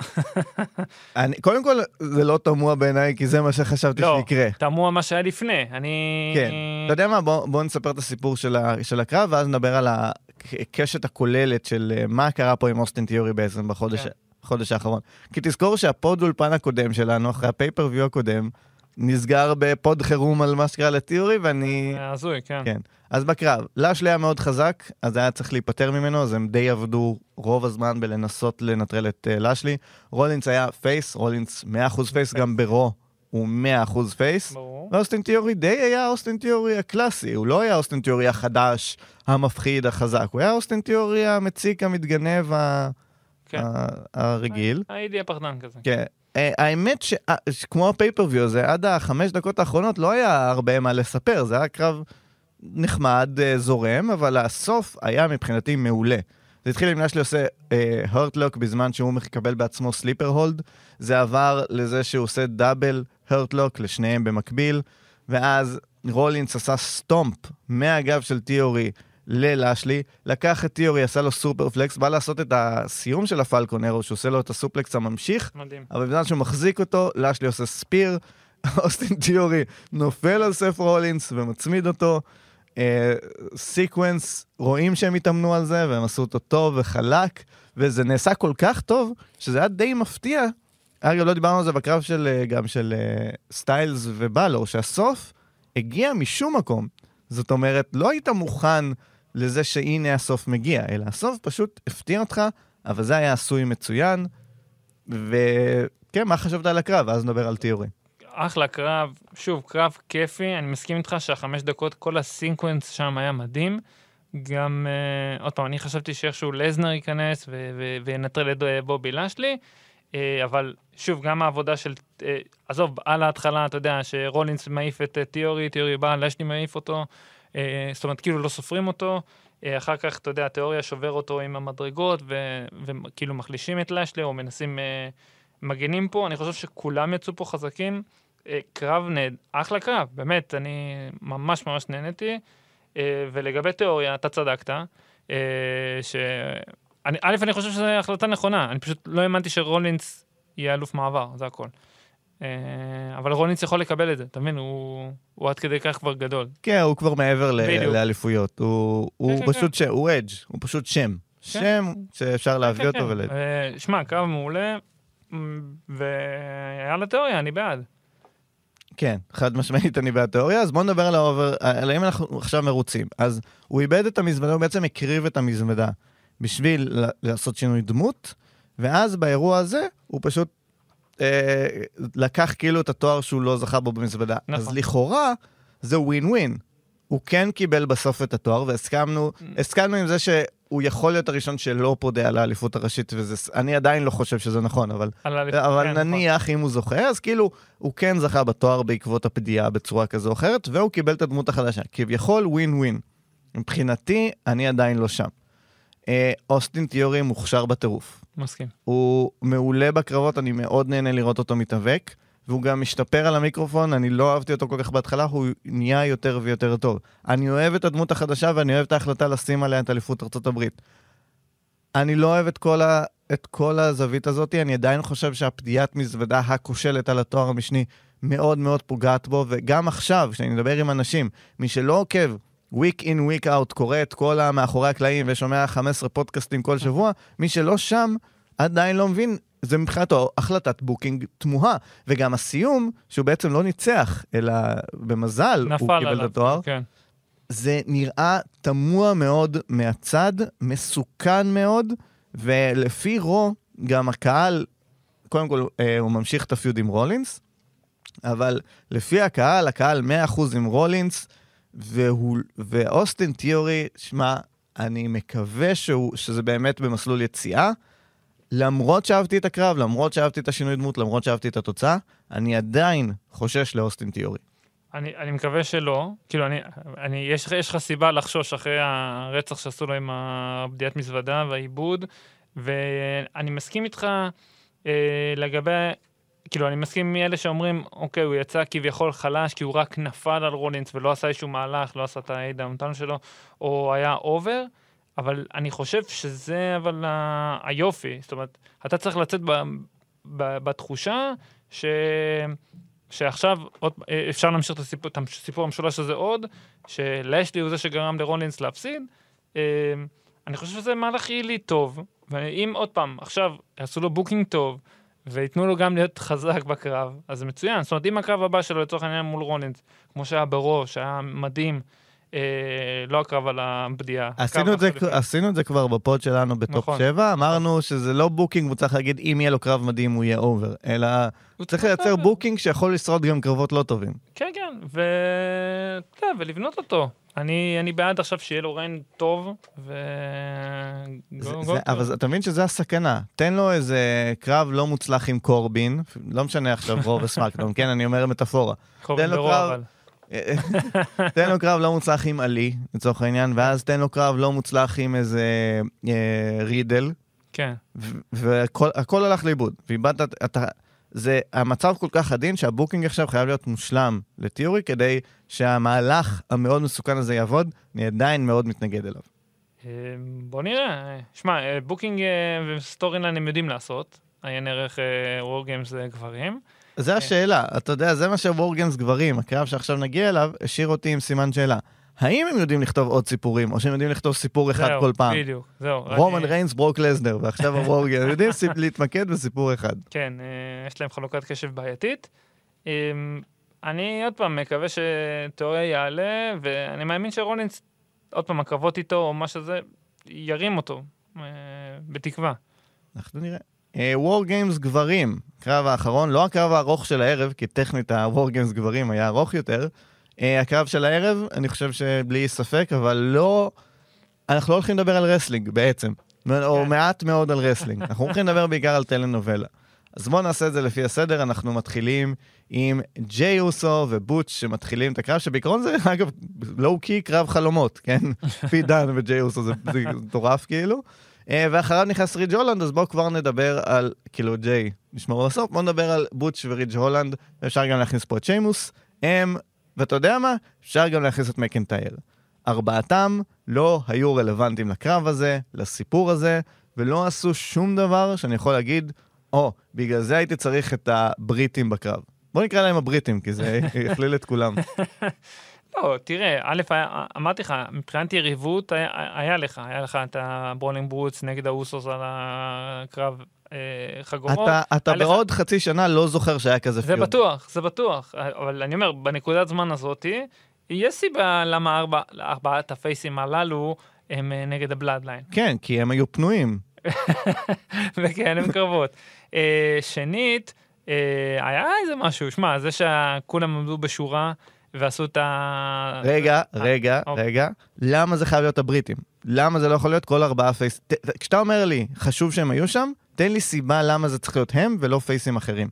אני, קודם כל, זה לא תמוה בעיניי, כי זה מה שחשבתי לא, שיקרה. תמוה מה שהיה לפני. אני... כן. אתה יודע מה? בוא, בוא נספר את הסיפור של, ה, של הקרב, ואז נדבר על הקשת הכוללת של אה, מה קרה פה עם אוסטין תיאורי בעצם בחודש, כן. בחודש האחרון. כי תזכור שה pod אולפן הקודם שלנו, אחרי ה pay-per-view הקודם, נסגר ב pod חירום על מה שקרה לתיאורי, ואני... הזוי, כן. כן. אז בקרב, לאשלי היה מאוד חזק, אז היה צריך להיפטר ממנו, אז הם די עבדו רוב הזמן בלנסות לנטרל את uh, לאשלי. רולינס היה face, רולינס 100% face, גם ב Raw הוא 100% face. ברור. ואוסטין תיאורי די היה אוסטין תיאורי הקלאסי, הוא לא היה אוסטין תיאורי החדש, המפחיד, החזק, הוא היה אוסטין תיאורי המציק, המתגנב, ה... כן. הרגיל. הייתי הפחדן כזה. כן. אה, האמת ש- אה, שכמו ה pay-per-view הזה, עד החמש דקות האחרונות לא היה הרבה מה לספר, זה היה קרב נחמד, אה, זורם, אבל הסוף היה מבחינתי מעולה. זה התחיל עם לאשלי עושה Hurt Lock בזמן שהוא מקבל בעצמו sleeper hold, זה עבר לזה שהוא עושה double Hurt Lock לשניהם במקביל, ואז רולינס עשה stomp מהגב של תיאורי ללאשלי, לקח את תיאורי, עשה לו superplex, בא לעשות את הסיום של ה Falcon Arrow, שהוא עושה לו את ה suplex הממשיך, מדהים. אבל בזמן שהוא מחזיק אותו, לאשלי עושה spear, אוסטין תיאורי נופל על סת' רולינס ומצמיד אותו. אה, sequence, רואים שהם התאמנו על זה, והם עשו אותו טוב וחלק, וזה נעשה כל כך טוב, שזה היה די מפתיע. אגב, לא דיברנו על זה בקרב של, אה, גם של אה, סטיילס ובלור, שהסוף הגיע משום מקום. זאת אומרת, לא היית מוכן לזה שהנה הסוף מגיע, אלא הסוף פשוט הפתיע אותך, אבל זה היה עשוי מצוין. וכן, מה חשבת על הקרב? ואז נדבר על תיאורי. אחלה קרב, שוב, קרב כיפי, אני מסכים איתך שהחמש דקות, כל הסינקוונס שם היה מדהים. גם, uh, עוד פעם, אני חשבתי שאיכשהו לזנר ייכנס וינטרל את אה, בובי לשלי, uh, אבל שוב, גם העבודה של, uh, עזוב, על ההתחלה, אתה יודע, שרולינס מעיף את תיאורי, תיאורי בא, לשלי מעיף אותו, זאת אומרת, כאילו לא סופרים אותו. Uh, אחר כך, אתה יודע, התיאוריה שובר אותו עם המדרגות, ו- וכאילו מחלישים את לשלי, או מנסים, uh, מגנים פה, אני חושב שכולם יצאו פה חזקים. אה, קרב נהד, אחלה קרב, באמת, אני ממש ממש נהניתי. אה, ולגבי תיאוריה, אתה צדקת, אה, ש... א', אני חושב שזו החלטה נכונה, אני פשוט לא האמנתי שרולינס יהיה אלוף מעבר, זה הכל. אה, אבל רולינס יכול לקבל את זה, אתה מבין? הוא, הוא עד כדי כך כבר גדול. כן, הוא כבר מעבר ל-. לאליפויות. הוא, הוא כן, פשוט, ש... הוא אדג', הוא פשוט שם. שם שאפשר להביא כן, אותו כן. ול... אה, שמע, קרב מעולה, ויאללה תיאורי, אני בעד. כן, חד משמעית אני בתיאורי, אז בואו נדבר על ה over, על האם אנחנו עכשיו מרוצים. אז הוא איבד את המזוודה, הוא בעצם הקריב את המזוודה בשביל לעשות שינוי דמות, ואז באירוע הזה הוא פשוט אה, לקח כאילו את התואר שהוא לא זכה בו במזוודה. נכון. אז לכאורה זה ווין ווין. הוא כן קיבל בסוף את התואר, והסכמנו הסכמנו עם זה שהוא יכול להיות הראשון שלא פודה על האליפות הראשית, ואני עדיין לא חושב שזה נכון, אבל אבל כן, נכון. נניח אם הוא זוכה, אז כאילו, הוא כן זכה בתואר בעקבות הפדיעה בצורה כזו או אחרת, והוא קיבל את הדמות החדשה. כביכול ווין ווין. מבחינתי, אני עדיין לא שם. אה, אוסטין תיאורי מוכשר בטירוף. מסכים. הוא מעולה בקרבות, אני מאוד נהנה לראות אותו מתאבק, והוא גם משתפר על המיקרופון, אני לא אהבתי אותו כל כך בהתחלה, הוא נהיה יותר ויותר טוב. אני אוהב את הדמות החדשה ואני אוהב את ההחלטה לשים עליה את אליפות ארצות הברית. אני לא אוהב את כל, ה... את כל הזווית הזאת, אני עדיין חושב שהפדיעת מזוודה הכושלת על התואר המשני מאוד מאוד פוגעת בו, וגם עכשיו, כשאני מדבר עם אנשים, מי שלא עוקב, week in, week out, קורא את כל המאחורי הקלעים ושומע 15 פודקאסטים כל שבוע, מי שלא שם עדיין לא מבין, זה מבחינתו החלטת booking תמוהה. וגם הסיום, שהוא בעצם לא ניצח, אלא במזל הוא קיבל את עליו. התואר, כן. זה נראה תמוה מאוד מהצד, מסוכן מאוד, ולפי Raw, גם הקהל, קודם כל, אה, הוא ממשיך את ה feud עם רולינס, אבל לפי הקהל, הקהל 100% עם רולינס, ואוסטין תיאורי, שמע, אני מקווה שהוא, שזה באמת במסלול יציאה. למרות שאהבתי את הקרב, למרות שאהבתי את השינוי דמות, למרות שאהבתי את התוצאה, אני עדיין חושש לאוסטין תיאורי. אני, אני מקווה שלא. כאילו, אני, אני, יש, יש לך סיבה לחשוש אחרי הרצח שעשו לו עם הבדיעת מזוודה והעיבוד, ואני מסכים איתך אה, לגבי, כאילו, אני מסכים מאלה שאומרים, אוקיי, הוא יצא כביכול חלש, כי הוא רק נפל על רולינס ולא עשה איזשהו מהלך, לא עשה את ה A-Town Down שלו, או היה over. אבל אני חושב שזה אבל ה... היופי, זאת אומרת, אתה צריך לצאת ב... ב... בתחושה ש... שעכשיו עוד... אפשר להמשיך את הסיפור, את הסיפור המשולש הזה עוד, שלאשלי הוא זה שגרם לרולינס להפסיד. אה, אני חושב שזה מהלך עילי טוב, ואם עוד פעם, עכשיו יעשו לו booking טוב, וייתנו לו גם להיות חזק בקרב, אז זה מצוין. זאת אומרת, אם הקרב הבא שלו לצורך העניין מול רולינס, כמו שהיה ב Raw, שהיה מדהים, לא הקרב על הבדיעה. עשינו את, זה, עשינו את זה כבר ב pod שלנו ב top נכון. 7, אמרנו שזה לא booking, הוא צריך להגיד אם יהיה לו קרב מדהים הוא יהיה over, אלא הוא צריך לייצר booking שיכול לשרוד גם קרבות לא טובים. כן, כן, ו... כן, ולבנות אותו. אני, אני בעד עכשיו שיהיה לו reign טוב, ו... זה, גו, זה, גו אבל אתה מבין שזה הסכנה. תן לו איזה קרב לא מוצלח עם קורבין, לא משנה עכשיו Raw ו SmackDown, כן, אני אומר מטאפורה. קורבין ב Raw, אבל. תן לו קרב לא מוצלח עם עלי, לצורך העניין, ואז תן לו קרב לא מוצלח עם איזה אה, רידל. כן. והכל הלך לאיבוד. ואיבדת, אתה... זה המצב כל כך עדין שה booking עכשיו חייב להיות מושלם לתיאורי כדי שהמהלך המאוד מסוכן הזה יעבוד, אני עדיין מאוד מתנגד אליו. אה, בוא נראה. שמע, אה, booking אה, ו storyline הם יודעים לעשות. עיין ערך וור זה גברים. זה כן. השאלה, אתה יודע, זה מה ש War Games גברים, הקרב שעכשיו נגיע אליו, השאיר אותי עם סימן שאלה. האם הם יודעים לכתוב עוד סיפורים, או שהם יודעים לכתוב סיפור אחד זהו, כל פעם? בדיוק, זהו. רומן ריינס, ברוק לזנר, ועכשיו הורגן, הם יודעים להתמקד בסיפור אחד. כן, אה, יש להם חלוקת קשב בעייתית. אמ, אני עוד פעם מקווה שתיאורי יעלה, ואני מאמין שרולינס, עוד פעם, הקרבות איתו, או מה שזה, ירים אותו, אה, בתקווה. אנחנו נראה. War uh, Games גברים, הקרב האחרון, לא הקרב הארוך של הערב, כי טכנית ה-War Games גברים היה ארוך יותר. Uh, הקרב של הערב, אני חושב שבלי ספק, אבל לא... אנחנו לא הולכים לדבר על wrestling בעצם, או כן. מעט מאוד על wrestling. אנחנו הולכים לדבר בעיקר על טלנובלה. אז בואו נעשה את זה לפי הסדר, אנחנו מתחילים עם ג'יי אוסו ובוטש שמתחילים את הקרב, שבעיקרון זה, אגב, לואו-קי קרב חלומות, כן? פי דן וג'יי אוסו זה מטורף כאילו. אה, ואחריו נכנס רידג' הולנד, אז בואו כבר נדבר על, כאילו, ג'יי, נשמור לסוף, בואו נדבר על בוטש ורידג' הולנד, ואפשר גם להכניס פה את שיימוס. הם, ואתה יודע מה? אפשר גם להכניס את מקנטייר. ארבעתם לא היו רלוונטיים לקרב הזה, לסיפור הזה, ולא עשו שום דבר שאני יכול להגיד, או, oh, בגלל זה הייתי צריך את הבריטים בקרב. בוא נקרא להם הבריטים, כי זה יכליל את כולם. לא, תראה, א', אמרתי לך, מבחינת יריבות היה, היה לך, היה לך את ה Brawling Brutes נגד האוסוס על הקרב אה, חגורות. אתה, אתה בעוד לך... חצי שנה לא זוכר שהיה כזה feud. זה בטוח, זה בטוח, אבל אני אומר, בנקודת זמן הזאתי, יש סיבה למה ארבע, ארבעת הפייסים הללו הם אה, נגד ה Bloodline. כן, כי הם היו פנויים. וכן, הם קרבות. אה, שנית, היה איזה משהו, שמע, זה שכולם עמדו בשורה, ועשו את ה... רגע, אה, רגע, אוקיי. רגע. למה זה חייב להיות הבריטים? למה זה לא יכול להיות כל ארבעה face... כשאתה אומר לי, חשוב שהם היו שם, תן לי סיבה למה זה צריך להיות הם ולא פייסים אחרים.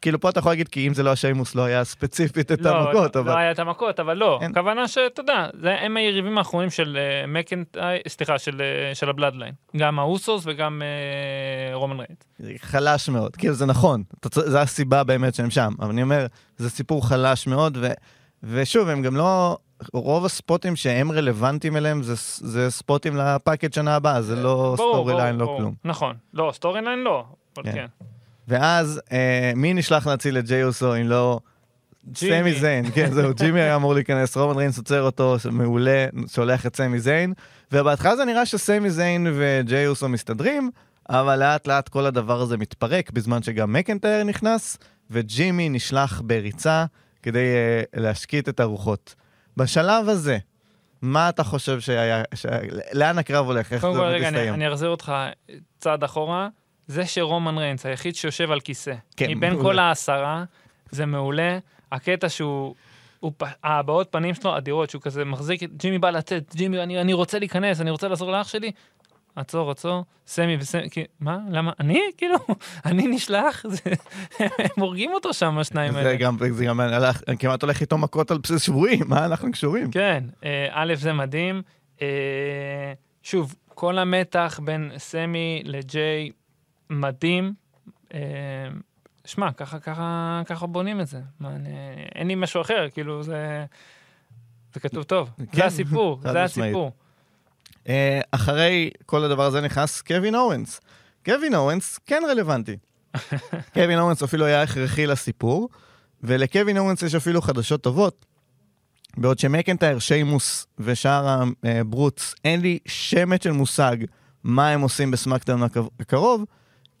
כאילו פה אתה יכול להגיד כי אם זה לא השיימוס לא היה ספציפית את לא, המכות, לא, אבל... לא היה את המכות, אבל לא. הכוונה שאתה יודע, הם היריבים האחרונים של אה, מקנטייר, סליחה, של, אה, של הבלאדליין. גם האוסוס וגם רומן ריינס. חלש מאוד, כאילו זה נכון, זה הסיבה באמת שהם שם, אבל אני אומר, זה סיפור חלש מאוד, ו... ושוב, הם גם לא... רוב הספוטים שהם רלוונטיים אליהם זה, זה ספוטים לפאקד שנה הבאה, זה לא storyline, לא כלום. נכון. לא, storyline לא, אבל כן. כן. ואז, אה, מי נשלח להציל את ג'יי אוסו אם לא... סמי זיין, כן, זהו, ג'ימי היה אמור להיכנס, רומן ריינס עוצר אותו, מעולה, שולח את סמי זיין, ובהתחלה זה נראה שסמי זיין וג'יי אוסו מסתדרים, אבל לאט לאט כל הדבר הזה מתפרק, בזמן שגם מקנטייר נכנס, וג'ימי נשלח בריצה. כדי אה, להשקיט את הרוחות. בשלב הזה, מה אתה חושב שהיה, ש... לאן הקרב הולך? איך זה מסתיים? רגע, אני, אני אחזיר אותך צעד אחורה. זה שרומן ריינס, היחיד שיושב על כיסא, כן, מבין כל העשרה, זה מעולה. הקטע שהוא, הוא, הבעות פנים שלו אדירות, שהוא כזה מחזיק, ג'ימי בא לצאת, ג'ימי, אני, אני רוצה להיכנס, אני רוצה לעזור לאח שלי. עצור, עצור, סמי וסמי, כי, מה? למה? אני? כאילו, אני נשלח? הם הורגים אותו שם, השניים האלה. זה גם, זה גם הלך, אני כמעט הולך איתו מכות על בסיס שבועי, מה אנחנו קשורים? כן, אה, א', זה מדהים. אה, שוב, כל המתח בין סמי לג'יי מדהים. אה, שמע, ככה, ככה, ככה בונים את זה. מה, אני, אין לי משהו אחר, כאילו, זה, זה כתוב טוב. כן, זה הסיפור, זה. הסיפור. אה, אחרי כל הדבר הזה נכנס קווין אורנס. קווין אורנס כן רלוונטי. קווין אורנס אפילו היה הכרחי לסיפור, ולקווין אורנס יש אפילו חדשות טובות. בעוד שמקנטייר, שיימוס ושאר הברוטס, אין לי שמץ של מושג מה הם עושים בסמאקדאון הקר- הקרוב,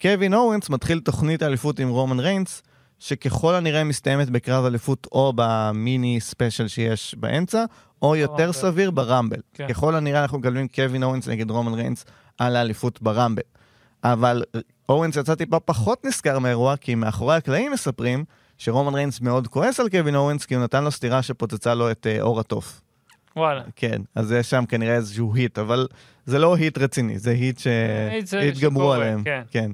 קווין אוונס מתחיל תוכנית האליפות עם רומן ריינס, שככל הנראה מסתיימת בקרב אליפות או ב mini special שיש באמצע, או יותר ברמבל. סביר ברמבל. כן. ככל הנראה אנחנו מקבלים קווין אוונס נגד רומן ריינס על האליפות ברמבל. אבל אוונס יצא טיפה פחות נשכר מהאירוע, כי מאחורי הקלעים מספרים שרומן ריינס מאוד כועס על קווין אוונס, כי הוא נתן לו סטירה שפוצצה לו את אה, עור התוף. וואלה. כן, אז יש שם כנראה איזשהו heat, אבל זה לא heat רציני, זה heat שהתגברו שקורה, עליהם. כן. כן.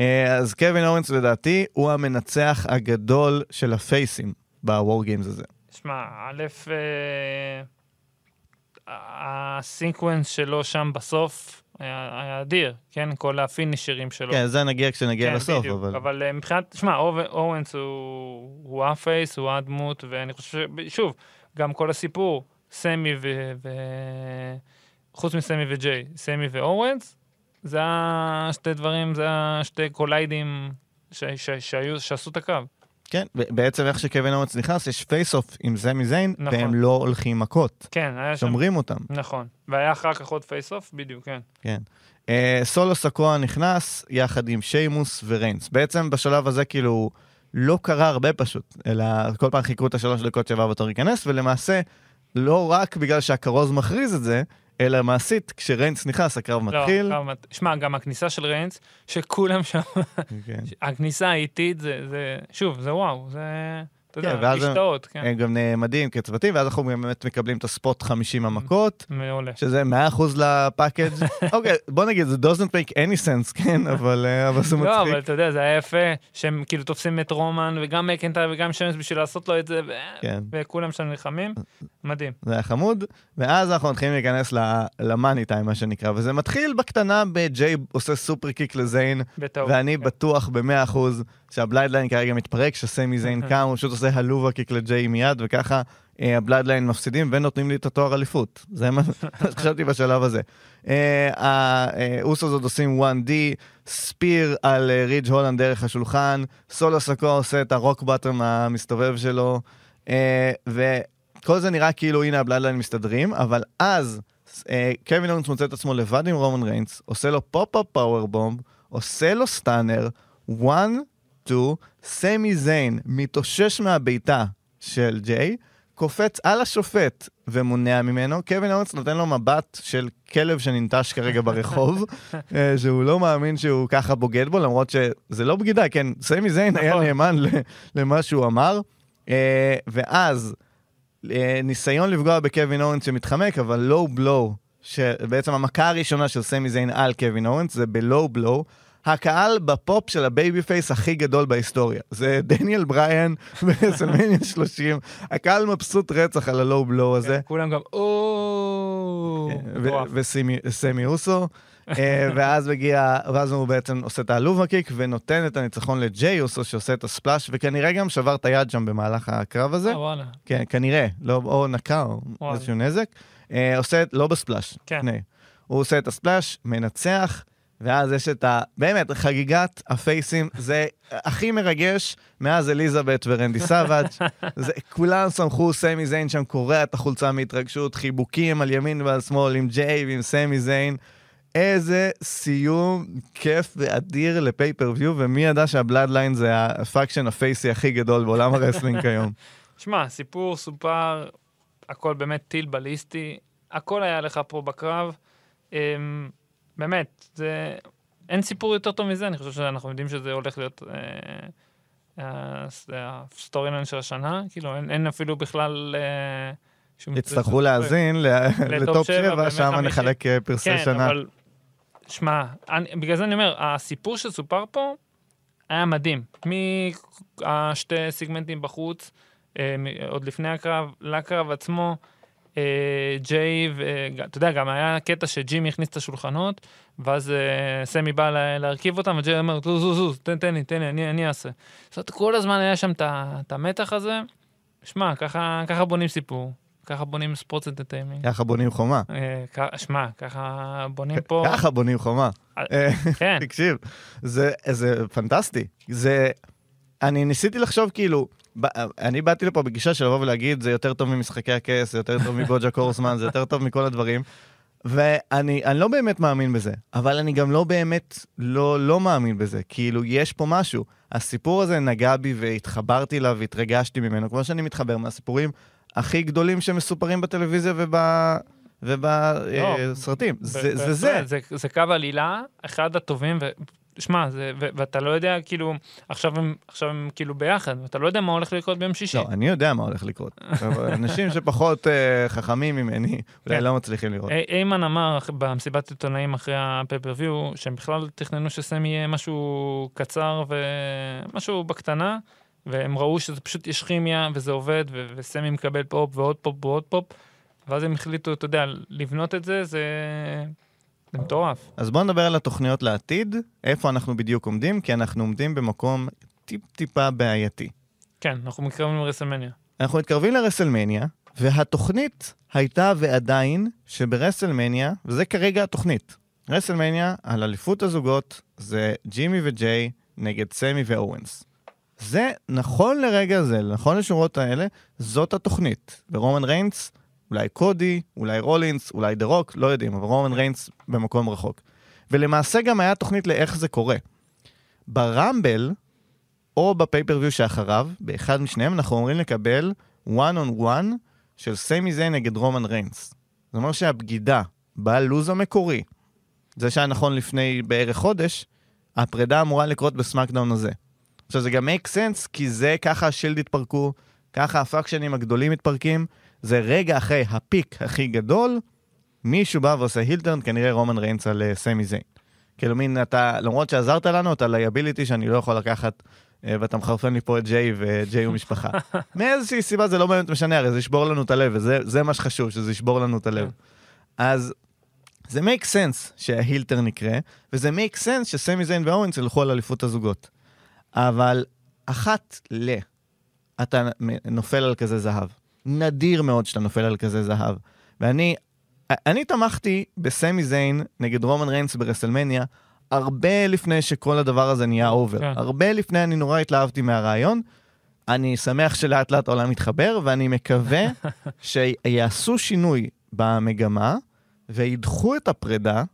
אה, אז קווין אוונס לדעתי הוא המנצח הגדול של הפייסים בוור גיימס הזה. שמע, א', אה, ה sequence שלו שם בסוף היה היה אדיר, כן? כל הפינישרים שלו. כן, זה נגיע כשנגיע כן, לסוף, בדיוק. אבל... אבל אה, מבחינת, שמע, או- אוונס הוא, הוא ה face, הוא הדמות, ואני חושב, ש- שוב, גם כל הסיפור, סמי ו... ו... חוץ מסמי וג'יי, סמי ואוונס, זה השתי דברים, זה השתי קוליידים ש... ש... שהיו, שעשו את הקו. כן, בעצם איך שקווין אוונס נכנס, יש face-off עם סמי זיין, נכון. והם לא הולכים מכות. כן, היה שם... שומרים אותם. נכון. והיה אחר כך עוד face-off, בדיוק, כן. כן. אה, סולו סיקואה נכנס יחד עם שיימוס וריינס. בעצם בשלב הזה כאילו לא קרה הרבה פשוט, אלא כל פעם חיכו את השלוש דקות שהבא בתור להיכנס, ולמעשה לא רק בגלל שהכרוז מכריז את זה, אלא מעשית, כשריינס נכנס הקרב מתחיל. לא, גם- שמע, גם הכניסה של ריינס, שכולם שם, כן. הכניסה האיטית, זה, זה, שוב, זה וואו, זה, אתה כן, יודע, ואז הם- השתאות, כן, הם גם נעמדים כצוותים, ואז אנחנו באמת מקבלים את הספוט 50 המכות, מעולה. שזה 100% לפאקג'. אוקיי, בוא נגיד, זה doesn't make any sense, כן, אבל אה, אבל זה לא, מצחיק. אבל אתה יודע, זה היה יפה, שהם כאילו תופסים את רומן, וגם מקנטייר וגם שיימוס בשביל לעשות לו את זה, ו- כן. וכולם שם נלחמים, מדהים. זה היה חמוד, ואז אנחנו מתחילים להיכנס ל money time, מה שנקרא, וזה מתחיל בקטנה בג'יי עושה superkick לזיין, בטעות. ואני כן. בטוח ב-100% שהבלאדליין כרגע מתפרק, שסמי זיין קם, הוא פשוט עושה helluva kick לג'יי מיד, וככה אה, הבלאדליין מפסידים ונותנים לי את התואר אליפות. זה מה שחשבתי בשלב הזה. אה, האוסוס עוד עושים 1D, spear על אה, רידג' הולנד דרך השולחן, סולו סיקואה עושה את ה Rock Bottom המסתובב שלו, אה, וכל זה נראה כאילו הנה הבלאדליין מסתדרים, אבל אז אה, קווין אוונס מוצא את עצמו לבד עם רומן ריינס, עושה לו pop-up powerbomb, עושה לו stunner, 1, 2, סמי זיין מתאושש מהבעיטה של ג'יי, קופץ על השופט ומונע ממנו, קווין אוונס נותן לו מבט של כלב שננטש כרגע ברחוב, אה, שהוא לא מאמין שהוא ככה בוגד בו, למרות שזה לא בגידה, כן, סמי זיין היה נכון. נאמן למה שהוא אמר, אה, ואז אה, ניסיון לפגוע בקווין אוונס שמתחמק, אבל low blow, שבעצם המכה הראשונה של סמי זיין על קווין אוונס זה ב low blow. הקהל בפופ של ה babyface הכי גדול בהיסטוריה. זה דניאל בריאן ברסלמניה 30. הקהל מבסוט רצח על הלואו בלואו הזה. כן, כולם גם, או... מטורף. וסמי סמי אוסו. אה, ואז מגיע, ואז הוא בעצם עושה את העלובה קיק ונותן את הניצחון לג'יי אוסו שעושה את הספלאש, וכנראה גם שבר את היד שם במהלך הקרב הזה. אה, וואלה. כן, כנראה, לא, או נקע או. איזשהו נזק. אה, עושה, לא בספלאש, כן. הוא עושה את הספלאש, מנצח, ואז יש את ה... באמת, חגיגת הפייסים, זה הכי מרגש מאז אליזבת ורנדי. זה, כולם שמחו, סמי זיין שם קורע את החולצה מהתרגשות, חיבוקים על ימין ועל שמאל עם ג'יי ועם סמי זיין. איזה סיום כיף ואדיר ל pay-per-view, ומי ידע שהבלאדליין זה ה faction הפייסי הכי גדול בעולם ה wrestling כיום. שמע, סיפור סופר, הכל באמת טיל בליסטי, הכל היה לך פה בקרב. אמ, באמת, זה... אין סיפור יותר טוב מזה, אני חושב שאנחנו יודעים שזה הולך להיות אה, הסטורי ליין של השנה, כאילו אין, אין אפילו בכלל... אה, יצטרכו להאזין לטופ שבע 7, בימי שם. נחלק אה, פרסי כן, שנה. אבל... שמע, אני- בגלל זה אני אומר, הסיפור שסופר פה היה מדהים. מהשתי סיגמנטים בחוץ, אה, עוד לפני הקרב, לקרב עצמו, אה, ג'יי, ואתה יודע, גם היה קטע שג'ימי הכניס את השולחנות, ואז אה, סמי בא לה- להרכיב אותם, וג'יי אומר, זוז, זוז, זוז, תן, תן לי, תן לי, אני, אני אעשה. זאת אומרת, כל הזמן היה שם את המתח הזה. שמע, ככה, ככה בונים סיפור, ככה בונים ספורט אנטרטיימינג. ככה בונים חומה. אה, שמע, ככה בונים פה... ככה בונים חומה. אה, אה, כן, תקשיב, זה, פנטסטי. זה... אני ניסיתי לחשוב כאילו, אני באתי לפה בגישה של לבוא ולהגיד, זה יותר טוב ממשחקי הכס, זה יותר טוב מבוג'ה קורסמן, זה יותר טוב מכל הדברים. ואני אני לא באמת מאמין בזה, אבל אני גם לא באמת לא, לא מאמין בזה. כאילו, יש פה משהו. הסיפור הזה נגע בי והתחברתי אליו והתרגשתי ממנו, כמו שאני מתחבר מהסיפורים הכי גדולים שמסופרים בטלוויזיה וב... ובסרטים. זה בהחלט, זה זה. זה, זה קו עלילה, אחד הטובים, ו... שמע, ואתה לא יודע, כאילו, עכשיו הם, עכשיו הם כאילו ביחד, ואתה לא יודע מה הולך לקרות ביום שישי. לא, אני יודע מה הולך לקרות. אנשים שפחות אה, חכמים ממני, אולי כן. לא מצליחים לראות. אי- היימן אמר אח- במסיבת עיתונאים אחרי ה pay-per-view, שהם בכלל תכננו שסמי יהיה משהו קצר ומשהו בקטנה, והם ראו שזה פשוט יש כימיה וזה עובד, ו- וסמי מקבל פופ ועוד פופ ועוד פופ, ואז הם החליטו, אתה יודע, לבנות את זה, זה, זה מטורף. אז בואו נדבר על התוכניות לעתיד, איפה אנחנו בדיוק עומדים, כי אנחנו עומדים במקום טיפ-טיפה בעייתי. כן, אנחנו מתקרבים לרסלמניה. אנחנו מתקרבים לרסלמניה, והתוכנית הייתה ועדיין שברסלמניה, וזה כרגע התוכנית, רסלמניה על אליפות הזוגות זה ג'ימי וג'יי נגד סמי ואוונס. זה נכון לרגע זה, נכון לשורות האלה, זאת התוכנית. ורומן ריינס, אולי קודי, אולי רולינס, אולי דה רוק, לא יודעים, אבל רומן ריינס במקום רחוק. ולמעשה גם היה תוכנית לאיך זה קורה. ב Rumble, או ב pay-per-view שאחריו, באחד משניהם, אנחנו אמורים לקבל one on one של סמי זיין נגד רומן ריינס. זאת אומרת שהבגידה בלו"ז המקורי, זה שהיה נכון לפני בערך חודש, הפרידה אמורה לקרות ב SmackDown הזה. עכשיו זה גם make sense, כי זה ככה ה Shield התפרקו, ככה ה faction ים הגדולים מתפרקים, זה רגע אחרי ה peak הכי גדול, מישהו בא ועושה heel turn, כנראה רומן ריינס על אה, סמי זיין. כאילו מין, אתה, למרות שעזרת לנו, אתה liability שאני לא יכול לקחת, אה, ואתה מחרפן לי פה את ג'יי, וג'יי הוא משפחה. מאיזושהי סיבה זה לא באמת משנה, הרי זה ישבור לנו את הלב, וזה זה מה שחשוב, שזה ישבור לנו את הלב. אז זה make sense שה heel turn יקרה, וזה make sense שסמי זיין ואוונס ילכו על אליפות הזוגות. אבל אחת ל... אתה נופל על כזה זהב. נדיר מאוד שאתה נופל על כזה זהב. ואני אני תמכתי בסמי זיין נגד רומן ריינס ברסלמניה הרבה לפני שכל הדבר הזה נהיה over. כן. הרבה לפני אני נורא התלהבתי מהרעיון. אני שמח שלאט לאט העולם מתחבר, ואני מקווה שיעשו שינוי במגמה וידחו את הפרידה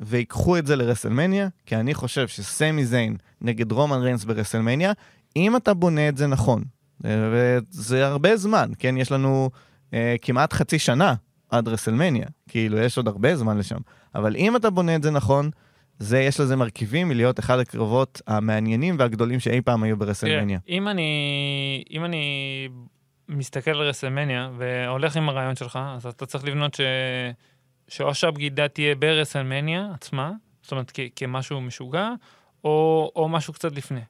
ויקחו את זה לרסלמניה, כי אני חושב שסמי זיין נגד רומן ריינס ברסלמניה, אם אתה בונה את זה נכון, וזה הרבה זמן, כן? יש לנו אה, כמעט חצי שנה עד רסלמניה, כאילו יש עוד הרבה זמן לשם, אבל אם אתה בונה את זה נכון, זה, יש לזה מרכיבים מלהיות אחד הקרבות המעניינים והגדולים שאי פעם היו ברסלמניה. תראה, אם אני, אם אני מסתכל על רסלמניה והולך עם הרעיון שלך, אז אתה צריך לבנות ש... שאו שהבגידה תהיה ברסלמניה עצמה, זאת אומרת כ- כמשהו משוגע, או, או משהו קצת לפני.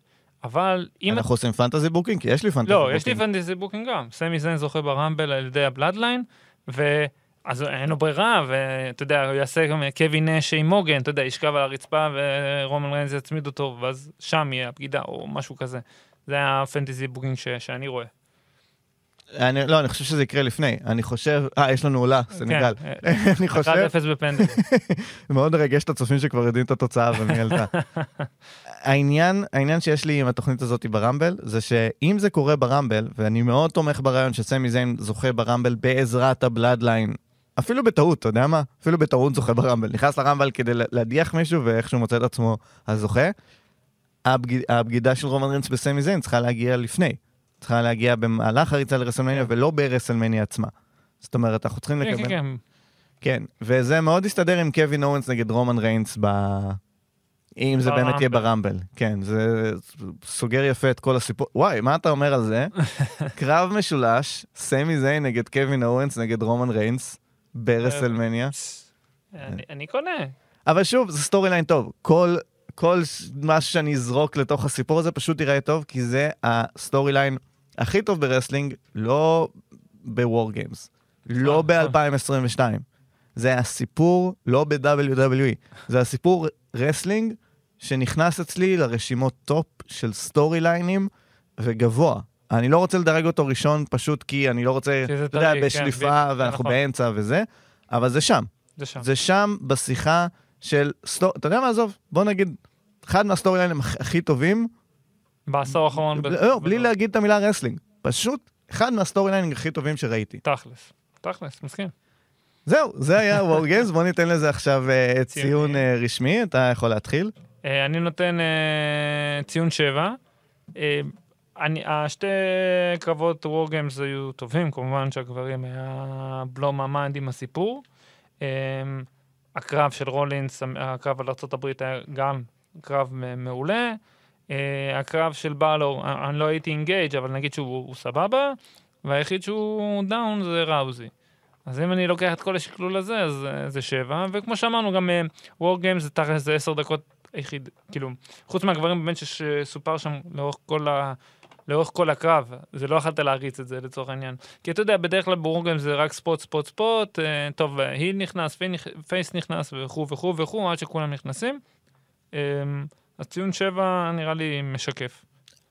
אבל אם... אנחנו עושים fantasy booking? כי יש לי fantasy לא, booking. יש לי fantasy booking גם. סמי זיין זוכה ב Rumble על ידי ה Bloodline, ו... אז אין לו ברירה, ואתה יודע, הוא יעשה גם קווין נש עם הוגן, אתה יודע, ישכב על הרצפה ורומן ריינס יצמיד אותו, ואז שם יהיה הבגידה, או משהו כזה. זה ה fantasy booking ש... שאני רואה. אני, לא, אני חושב שזה יקרה לפני. אני חושב... אה, יש לנו עולה, סנגל. כן, אני חושב... 1-0 בפנדל. מאוד מרגש את הצופים שכבר יודעים את התוצאה ומי עלתה. העניין, העניין שיש לי עם התוכנית הזאת ברמבל, זה שאם זה קורה ברמבל, ואני מאוד תומך ברעיון שסמי זיין זוכה ברמבל בעזרת הבלאדליין, אפילו בטעות, אתה יודע מה? אפילו בטעות זוכה ברמבל. נכנס לרמבל כדי להדיח מישהו, ואיכשהו מוצא את עצמו הזוכה. הבגיד, הבגידה של רומן רינץ בסמי זיין צריכה להגיע לפני. צריכה להגיע במהלך הריצה לרסלמניה, ולא ברסלמניה עצמה. זאת אומרת, אנחנו צריכים כן, לקבל... כן, כן. כן, וזה מאוד הסתדר עם קווין אוונס נגד רומן ריינס ב... אם זה באמת יהיה ב Rumble. ב Rumble, כן, זה סוגר יפה את כל הסיפור. וואי, מה אתה אומר על זה? קרב משולש, סמי זיין נגד קווין אוונס נגד רומן ריינס, ברסלמניה. אני- אני קונה. אבל שוב, זה storyline טוב. כל, משהו שאני אזרוק לתוך הסיפור הזה פשוט ייראה טוב, כי זה ה storyline הכי טוב ב wrestling, לא ב WarGames, לא נכון. ב-2022. זה הסיפור לא ב-WWE, זה הסיפור wrestling שנכנס אצלי לרשימות top של storyline ים וגבוה. אני לא רוצה לדרג אותו ראשון פשוט כי אני לא רוצה, אתה יודע, כן, בשליפה בדיוק, ואנחנו נכון. באמצע וזה, אבל זה שם. זה שם. זה שם בשיחה של סטור... אתה יודע מה, עזוב, בוא נגיד, אחד מה storyline ים הכ- הכי טובים, בעשור האחרון. ב- לא, בלי להגיד את המילה wrestling, פשוט אחד מה storyline ים הכי טובים שראיתי. תכלס. תכלס, מסכים. זהו, זה היה WarGames, בוא ניתן לזה עכשיו אה, ציון. אה, רשמי, אתה יכול להתחיל. אה, אני נותן אה, ציון 7. אה, אני, השתי קרבות WarGames היו טובים, כמובן שהגברים היה בלו ממ"ד עם הסיפור. הקרב של רולינס, הקרב על ארה"ב היה גם קרב מעולה. הקרב של באלור, אני לא הייתי engaged, אבל נגיד שהוא הוא סבבה, והיחיד שהוא down זה ראוזי. אז אם אני לוקח את כל השקלול הזה, אז זה שבע, וכמו שאמרנו, גם WarGames זה תכל'ס זה עשר דקות היחיד, כאילו, חוץ מהגברים באמת שסופר שם לאורך כל ה... לאורך כל הקרב, זה לא יכלת להריץ את זה לצורך העניין. כי אתה יודע, בדרך כלל ברור גם זה רק ספוט, ספוט, ספוט, אה, טוב, היל נכנס, פי נכ- פייס נכנס וכו' וכו' וכו', עד שכולם נכנסים. אה, אז ציון שבע נראה לי משקף.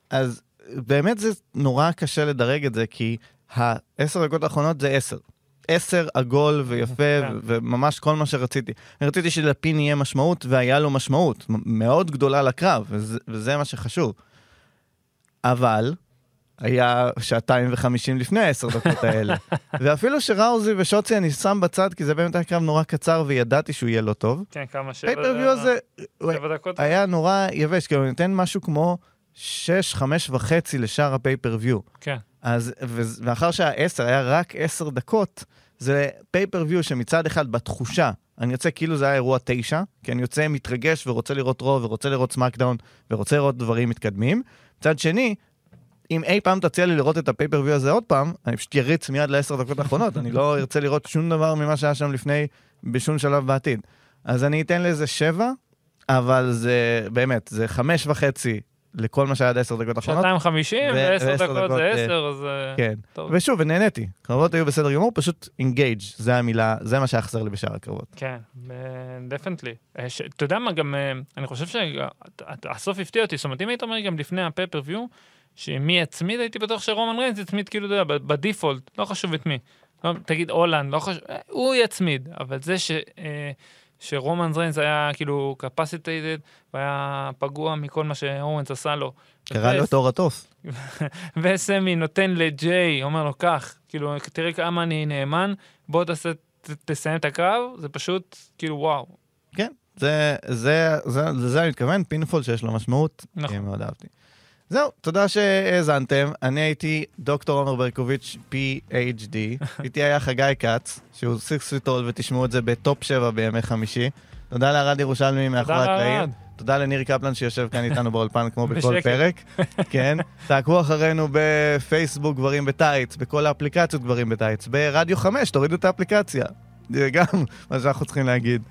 אז באמת זה נורא קשה לדרג את זה, כי העשר דקות האחרונות זה עשר. עשר עגול ויפה, כן. וממש כל מה שרציתי. אני רציתי שלפין יהיה משמעות, והיה לו משמעות מאוד גדולה לקרב, וזה, וזה מה שחשוב. אבל היה שעתיים וחמישים לפני העשר דקות האלה. ואפילו שראוזי ושוצי אני שם בצד, כי זה באמת היה קרב נורא קצר וידעתי שהוא יהיה לא טוב. כן, כמה שבע... pay-per-view הזה דקות? היה נורא יבש, כאילו ניתן משהו כמו שש, חמש וחצי לשאר ה pay-per-view. כן. אז, ו- מאחר שהעשר היה רק עשר דקות, זה pay-per-view שמצד אחד בתחושה, אני יוצא כאילו זה היה אירוע תשע, כי אני יוצא מתרגש ורוצה לראות Raw ורוצה לראות SmackDown ורוצה לראות דברים מתקדמים. מצד שני, אם אי פעם תציע לי לראות את הפייפריוויו הזה עוד פעם, אני פשוט יריץ מיד לעשר דקות האחרונות, אני לא ארצה לראות שום דבר ממה שהיה שם לפני, בשום שלב בעתיד. אז אני אתן לזה שבע, אבל זה באמת, זה חמש וחצי לכל מה שהיה עד עשר דקות האחרונות. שעתיים חמישים ועשר דקות זה אה, עשר, אז... אה, כן. טוב. ושוב, ונהניתי. קרבות היו בסדר גמור, פשוט אינגייג', זה המילה, זה מה שהיה חסר לי בשאר הקרבות. כן, definitely. אתה יודע מה, גם אה, אני חושב שהסוף הפתיע אותי, זאת אומרת, אם היית אומר גם לפני ה pay-per-view, שמי יצמיד, הייתי בטוח שרומן ריינס יצמיד כאילו, אתה יודע, ב default, לא חשוב את מי. לא, רידג' הולנד, לא חשוב, אה, הוא יצמיד, אבל זה ש... אה, שרומן ריינס היה כאילו incapacitated, והיה פגוע מכל מה שאוונס עשה לו. קרא לו את אור. וסמי נותן לג'יי, אומר לו, קח, כאילו, תראה כמה אני נאמן, בוא תעשה, ת, תסיים את הקרב, זה פשוט, כאילו, וואו. כן, זה, זה, זה, לזה אני מתכוון, pinfall שיש לו משמעות. נכון. מאוד אהבתי. זהו, תודה שהאזנתם. אני הייתי דוקטור עומר ברקוביץ', PhD. איתי היה חגי כץ, שהוא six feet tall, ותשמעו את זה בטופ 7 בימי חמישי. תודה לארד ירושלמי מאחורי הקלעים. תודה לניר קפלן שיושב כאן איתנו באולפן כמו בכל בשקט. פרק. כן. תעקבו אחרינו בפייסבוק גברים בטייץ, בכל האפליקציות גברים בטייץ, ברדיו 5, תורידו את האפליקציה. זה גם מה שאנחנו צריכים להגיד.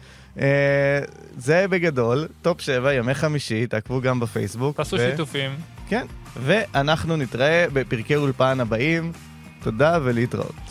אה, זה בגדול, טופ 7, ימי חמישי, תעקבו גם בפייסבוק. תעשו ו- שיתופים. כן, ואנחנו נתראה בפרקי אולפן הבאים. תודה ולהתראות.